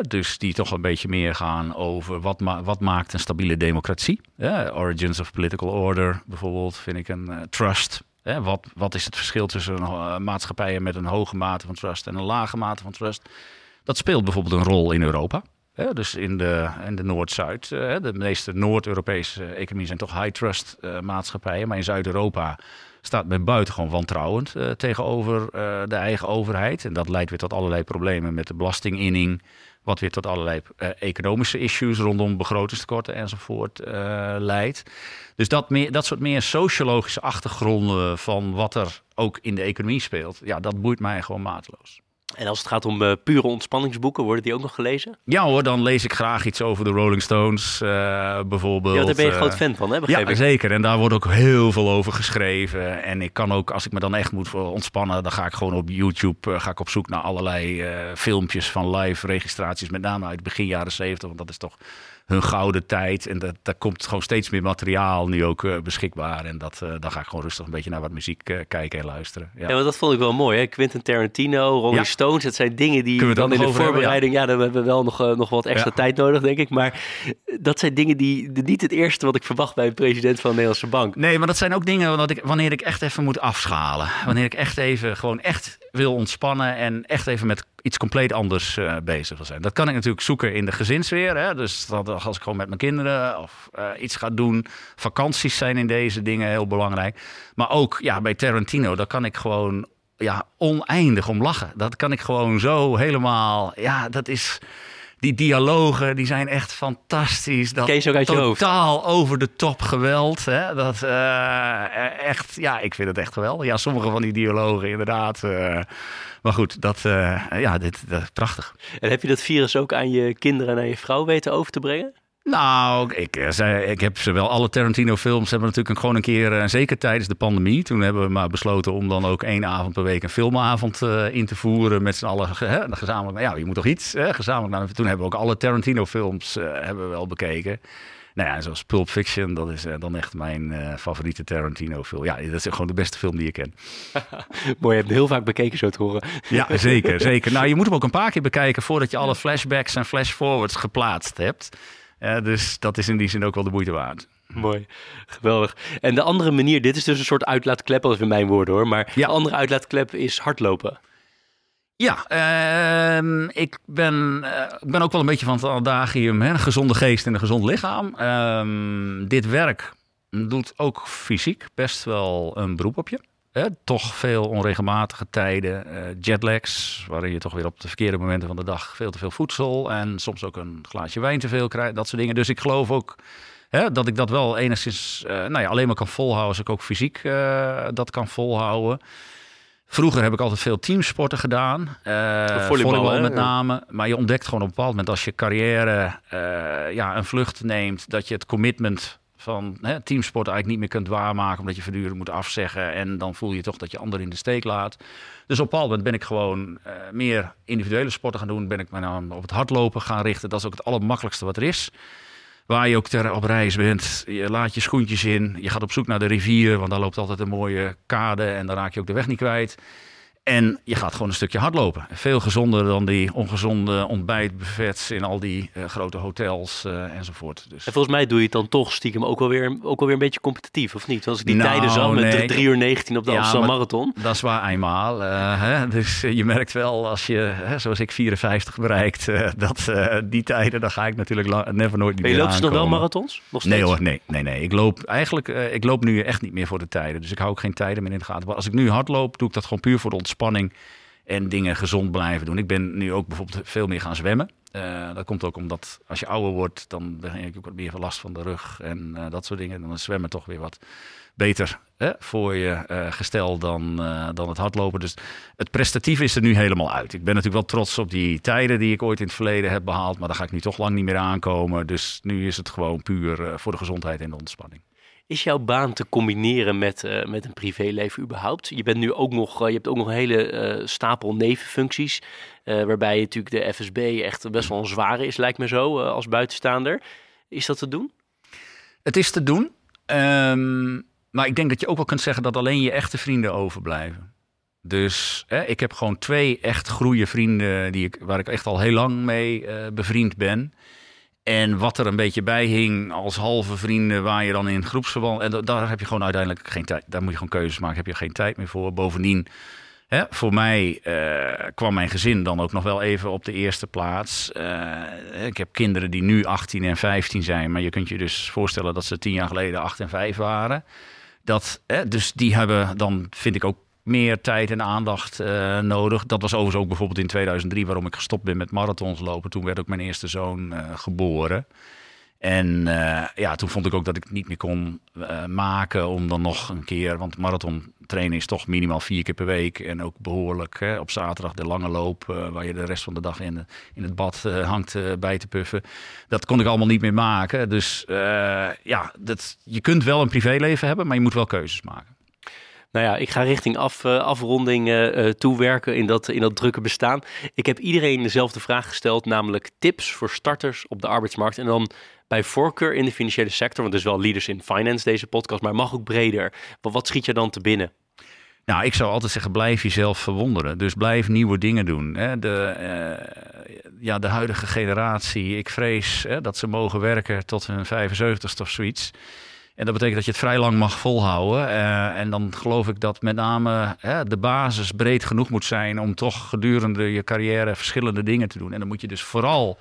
dus die toch een beetje meer gaan over wat, wat maakt een stabiele democratie. Origins of Political Order bijvoorbeeld vind ik een uh, trust. wat, wat is het verschil tussen uh, maatschappijen met een hoge mate van trust en een lage mate van trust? Dat speelt bijvoorbeeld een rol in Europa. Dus in de, in de Noord-Zuid. Uh, de meeste Noord-Europese economieën zijn toch high trust maatschappijen. Maar in Zuid-Europa staat men buitengewoon wantrouwend tegenover de eigen overheid. En dat leidt weer tot allerlei problemen met de belastinginning. Wat weer tot allerlei economische issues rondom begrotingstekorten enzovoort leidt. Dus dat, meer, dat soort meer sociologische achtergronden van wat er ook in de economie speelt, ja, dat boeit mij gewoon mateloos. En als het gaat om uh, pure ontspanningsboeken, worden die ook nog gelezen? Ja hoor, dan lees ik graag iets over de Rolling Stones uh, bijvoorbeeld. Ja, daar ben je groot fan van, hè? Begrijp ja, ik. zeker. En daar wordt ook heel veel over geschreven. En ik kan ook, als ik me dan echt moet ontspannen, dan ga ik gewoon op YouTube uh, ga ik op zoek naar allerlei filmpjes van live registraties. Met name uit begin jaren 70, want dat is toch hun gouden tijd. En dat, daar komt gewoon steeds meer materiaal nu ook uh, beschikbaar. En dat, uh, dan ga ik gewoon rustig een beetje naar wat muziek uh, kijken en luisteren. Ja. ja, dat vond ik wel mooi. Hè? Quentin Tarantino, Rolling ja. Stones, dat zijn dingen die we dan in de voorbereiding... Hebben, ja. dan hebben we wel nog, nog wat extra tijd nodig, denk ik. Maar dat zijn dingen die niet het eerste wat ik verwacht bij een president van de Nederlandse Bank. Nee, maar dat zijn ook dingen wat ik, wanneer ik echt even moet afschalen. Wanneer ik echt even gewoon echt wil ontspannen en echt even met iets compleet anders uh, bezig wil zijn. Dat kan ik natuurlijk zoeken in de gezinsfeer. Hè? Dus dat, als ik gewoon met mijn kinderen of uh, iets ga doen. Vakanties zijn in deze dingen heel belangrijk. Maar ook ja, bij Tarantino, daar kan ik gewoon ja, oneindig om lachen. Dat kan ik gewoon zo helemaal. Ja, dat is die dialogen die zijn echt fantastisch. Dat Kees ook uit totaal over de top geweld. Hè? Dat uh, echt, ja, ik vind het echt geweldig. Ja, sommige van die dialogen inderdaad. Uh, maar goed, dat, uh, ja, dit, dat is prachtig. En heb je dat virus ook aan je kinderen en aan je vrouw weten over te brengen? Nou, ik, eh, ik heb ze wel alle Tarantino-films hebben natuurlijk gewoon een keer, uh, zeker tijdens de pandemie, toen hebben we maar besloten om dan ook één avond per week een filmavond uh, in te voeren met z'n allen hè, gezamenlijk. Ja, je moet toch iets hè, gezamenlijk. Nou, toen hebben we ook alle Tarantino-films uh, hebben we wel bekeken. Nou ja, zoals Pulp Fiction, dat is dan echt mijn favoriete Tarantino-film. Ja, dat is gewoon de beste film die ik ken. Mooi, je hebt hem heel vaak bekeken, zo te horen. ja, zeker, zeker. Nou, je moet hem ook een paar keer bekijken voordat je alle flashbacks en flashforwards geplaatst hebt. Ja, dus dat is in die zin ook wel de moeite waard. Mooi, geweldig. En de andere manier, dit is dus een soort uitlaatklep, als in mijn woorden hoor. Maar ja. de andere uitlaatklep is hardlopen. Ja, uh, ik, ben, uh, ben ook wel een beetje van het adagium, hè, gezonde geest en een gezond lichaam. Uh, dit werk doet ook fysiek best wel een beroep op je toch veel onregelmatige tijden, uh, jetlags, waarin je toch weer op de verkeerde momenten van de dag veel te veel voedsel en soms ook een glaasje wijn te veel krijgt, dat soort dingen. Dus ik geloof ook hè, dat ik dat wel enigszins uh, nou ja, alleen maar kan volhouden als ik ook fysiek uh, dat kan volhouden. Vroeger heb ik altijd veel teamsporten gedaan. Uh, volleybal, volleybal met name. Maar je ontdekt gewoon op een bepaald moment als je carrière ja, een vlucht neemt, dat je het commitment van hè, teamsport eigenlijk niet meer kunt waarmaken omdat je voortdurend moet afzeggen en dan voel je toch dat je anderen in de steek laat. Dus op een bepaald moment ben ik gewoon uh, meer individuele sporten gaan doen, ben ik me dan op het hardlopen gaan richten. Dat is ook het allermakkelijkste wat er is. Waar je ook ter, op reis bent, je laat je schoentjes in, je gaat op zoek naar de rivier, want daar loopt altijd een mooie kade en dan raak je ook de weg niet kwijt. En je gaat gewoon een stukje hardlopen. Veel gezonder dan die ongezonde ontbijtbuffets in al die uh, grote hotels uh, enzovoort. Dus. En volgens mij doe je het dan toch stiekem ook wel weer, ook wel weer een beetje competitief, of niet? Als ik die nou, tijden zag met nee. 3 uur 19 op de ja, Amsterdam Marathon. Dat is waar eenmaal. Uh, hè? Dus je merkt wel als je, hè, zoals ik, 54 bereikt, dat die tijden, dan ga ik natuurlijk never nooit niet ben je meer loopt nog wel marathons? Nog steeds? Nee hoor, nee, nee, nee. Ik loop eigenlijk, ik loop nu echt niet meer voor de tijden. Dus ik hou ook geen tijden meer in de gaten. Maar als ik nu hardloop, doe ik dat gewoon puur voor de ontspanning en dingen gezond blijven doen. Ik ben nu ook bijvoorbeeld veel meer gaan zwemmen. Uh, dat komt ook omdat als je ouder wordt, dan begin je ook wat meer last van de rug en uh, dat soort dingen. Dan is zwemmen toch weer wat beter hè, voor je uh, gestel dan, dan het hardlopen. Dus het prestatief is er nu helemaal uit. Ik ben natuurlijk wel trots op die tijden die ik ooit in het verleden heb behaald. Maar daar ga ik nu toch lang niet meer aankomen. Dus nu is het gewoon puur voor de gezondheid en de ontspanning. Is jouw baan te combineren met, uh, met een privéleven überhaupt? Je bent nu ook nog, uh, je hebt ook nog een hele uh, stapel nevenfuncties, waarbij natuurlijk de FSB echt best wel een zware is, lijkt me zo, als buitenstaander. Is dat te doen? Het is te doen, um, maar ik denk dat je ook wel kunt zeggen dat alleen je echte vrienden overblijven. Dus ik heb gewoon twee echt goede vrienden die ik, waar ik echt al heel lang mee bevriend ben. En wat er een beetje bij hing als halve vrienden, waar je dan in groepsverband. En daar heb je gewoon uiteindelijk geen tijd. Daar moet je gewoon keuzes maken. Heb je geen tijd meer voor. Bovendien, hè, voor mij uh, kwam mijn gezin dan ook nog wel even op de eerste plaats. Uh, ik heb kinderen die nu 18 en 15 zijn. Maar je kunt je dus voorstellen dat ze tien jaar geleden 8 en 5 waren. Dat, hè, dus die hebben dan, vind ik ook meer tijd en aandacht uh, nodig. Dat was overigens ook bijvoorbeeld in 2003 waarom ik gestopt ben met marathons lopen. Toen werd ook mijn eerste zoon uh, geboren. En uh, ja, toen vond ik ook dat ik het niet meer kon maken om dan nog een keer... Want marathon trainen is toch minimaal vier keer per week. En ook behoorlijk hè, op zaterdag de lange loop... waar je de rest van de dag in, in het bad hangt bij te puffen. Dat kon ik allemaal niet meer maken. Dus ja, dat, je kunt wel een privéleven hebben, maar je moet wel keuzes maken. Nou ja, ik ga richting af, uh, afronding uh, toewerken in dat, in dat drukke bestaan. Ik heb iedereen dezelfde vraag gesteld, namelijk tips voor starters op de arbeidsmarkt. En dan bij voorkeur in de financiële sector, want het is wel Leaders in Finance deze podcast, maar mag ook breder. Wat, wat schiet je dan te binnen? Nou, ik zou altijd zeggen, blijf jezelf verwonderen. Dus blijf nieuwe dingen doen. De, ja, de huidige generatie, ik vrees dat ze mogen werken tot hun 75ste of zoiets. En dat betekent dat je het vrij lang mag volhouden. Uh, en dan geloof ik dat met name de basis breed genoeg moet zijn om toch gedurende je carrière verschillende dingen te doen. En dan moet je dus vooral,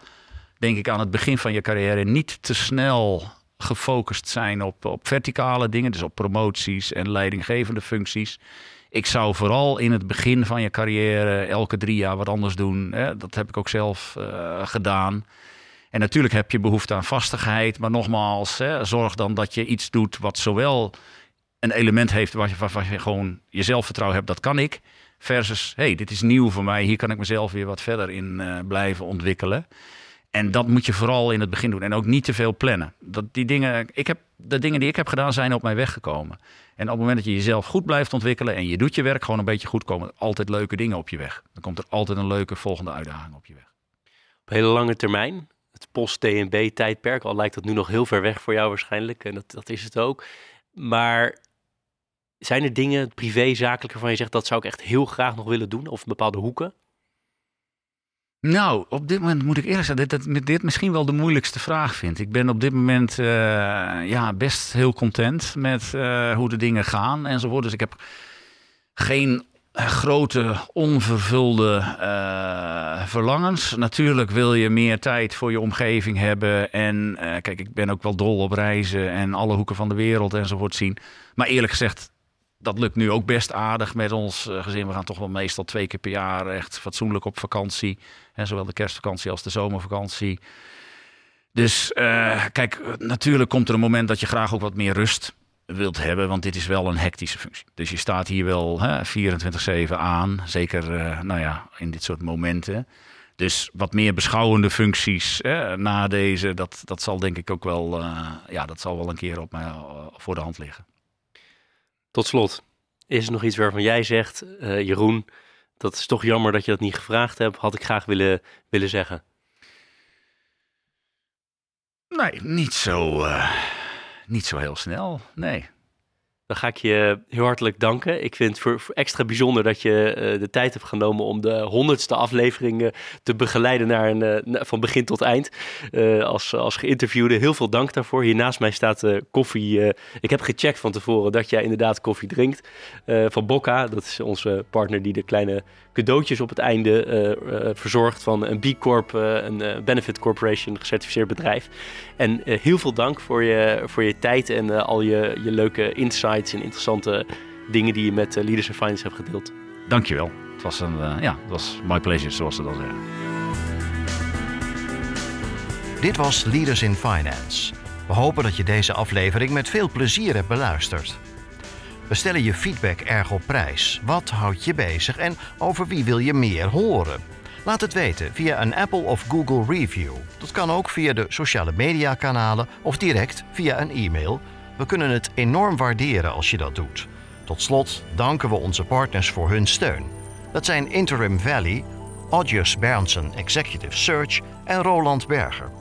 denk ik, aan het begin van je carrière niet te snel gefocust zijn op, op verticale dingen, dus op promoties en leidinggevende functies. Ik zou vooral in het begin van je carrière elke drie jaar wat anders doen. Hè. Dat heb ik ook zelf uh, gedaan. En natuurlijk heb je behoefte aan vastigheid, maar nogmaals, hè, zorg dan dat je iets doet wat zowel een element heeft waar je, gewoon je zelfvertrouwen hebt, dat kan ik. Versus, hey, dit is nieuw voor mij, hier kan ik mezelf weer wat verder in uh, blijven ontwikkelen. En dat moet je vooral in het begin doen. En ook niet te veel plannen. Dat die dingen, ik heb, de dingen die ik heb gedaan zijn op mij weggekomen. En op het moment dat je jezelf goed blijft ontwikkelen en je doet je werk gewoon een beetje goed, komen altijd leuke dingen op je weg. Dan komt er altijd een leuke volgende uitdaging op je weg. Op hele lange termijn, het post-DNB-tijdperk. Al lijkt dat nu nog heel ver weg voor jou waarschijnlijk. En dat, dat is het ook. Maar zijn er dingen, privé, zakelijk, waarvan je zegt dat zou ik echt heel graag nog willen doen? Of bepaalde hoeken? Nou, op dit moment moet ik eerlijk zeggen dat, dit misschien wel de moeilijkste vraag vind. Ik ben op dit moment uh, ja, best heel content met uh, hoe de dingen gaan enzovoort. Dus ik heb geen grote onvervulde uh, verlangens. Natuurlijk wil je meer tijd voor je omgeving hebben. En uh, kijk, ik ben ook wel dol op reizen en alle hoeken van de wereld enzovoort zien. Maar eerlijk gezegd, dat lukt nu ook best aardig met ons uh, gezin. We gaan toch wel meestal twee keer per jaar echt fatsoenlijk op vakantie. En zowel de kerstvakantie als de zomervakantie. Dus kijk, natuurlijk komt er een moment dat je graag ook wat meer rust wilt hebben, want dit is wel een hectische functie. Dus je staat hier wel 24-7 aan, zeker uh, nou ja, in dit soort momenten. Dus wat meer beschouwende functies hè, na deze, dat, dat zal denk ik ook wel, uh, ja, dat zal wel een keer op mij uh, voor de hand liggen. Tot slot, is er nog iets waarvan jij zegt, Jeroen, dat is toch jammer dat je dat niet gevraagd hebt, had ik graag willen, willen zeggen? Nee, niet zo niet zo heel snel, nee. Dan ga ik je heel hartelijk danken. Ik vind het extra bijzonder dat je uh, de tijd hebt genomen om de honderdste aflevering te begeleiden naar een, uh, van begin tot eind. Uh, als, als geïnterviewde. Heel veel dank daarvoor. Hier naast mij staat koffie. ik heb gecheckt van tevoren dat jij inderdaad koffie drinkt. van Bocca, dat is onze partner die de kleine cadeautjes op het einde verzorgt van een B Corp, een Benefit Corporation, gecertificeerd bedrijf. En heel veel dank voor je, voor je tijd en al je, je leuke insights en interessante dingen die je met uh, Leaders in Finance hebt gedeeld. Dankjewel. Het was een, uh, ja, het was my pleasure, zoals ze dat zeggen. Dit was Leaders in Finance. We hopen dat je deze aflevering met veel plezier hebt beluisterd. We stellen je feedback erg op prijs. Wat houdt je bezig en over wie wil je meer horen? Laat het weten via een Apple of Google review. Dat kan ook via de sociale media kanalen of direct via een e-mail we kunnen het enorm waarderen als je dat doet. Tot slot danken we onze partners voor hun steun. Dat zijn Interim Valley, Audius Berndsen Executive Search en Roland Berger.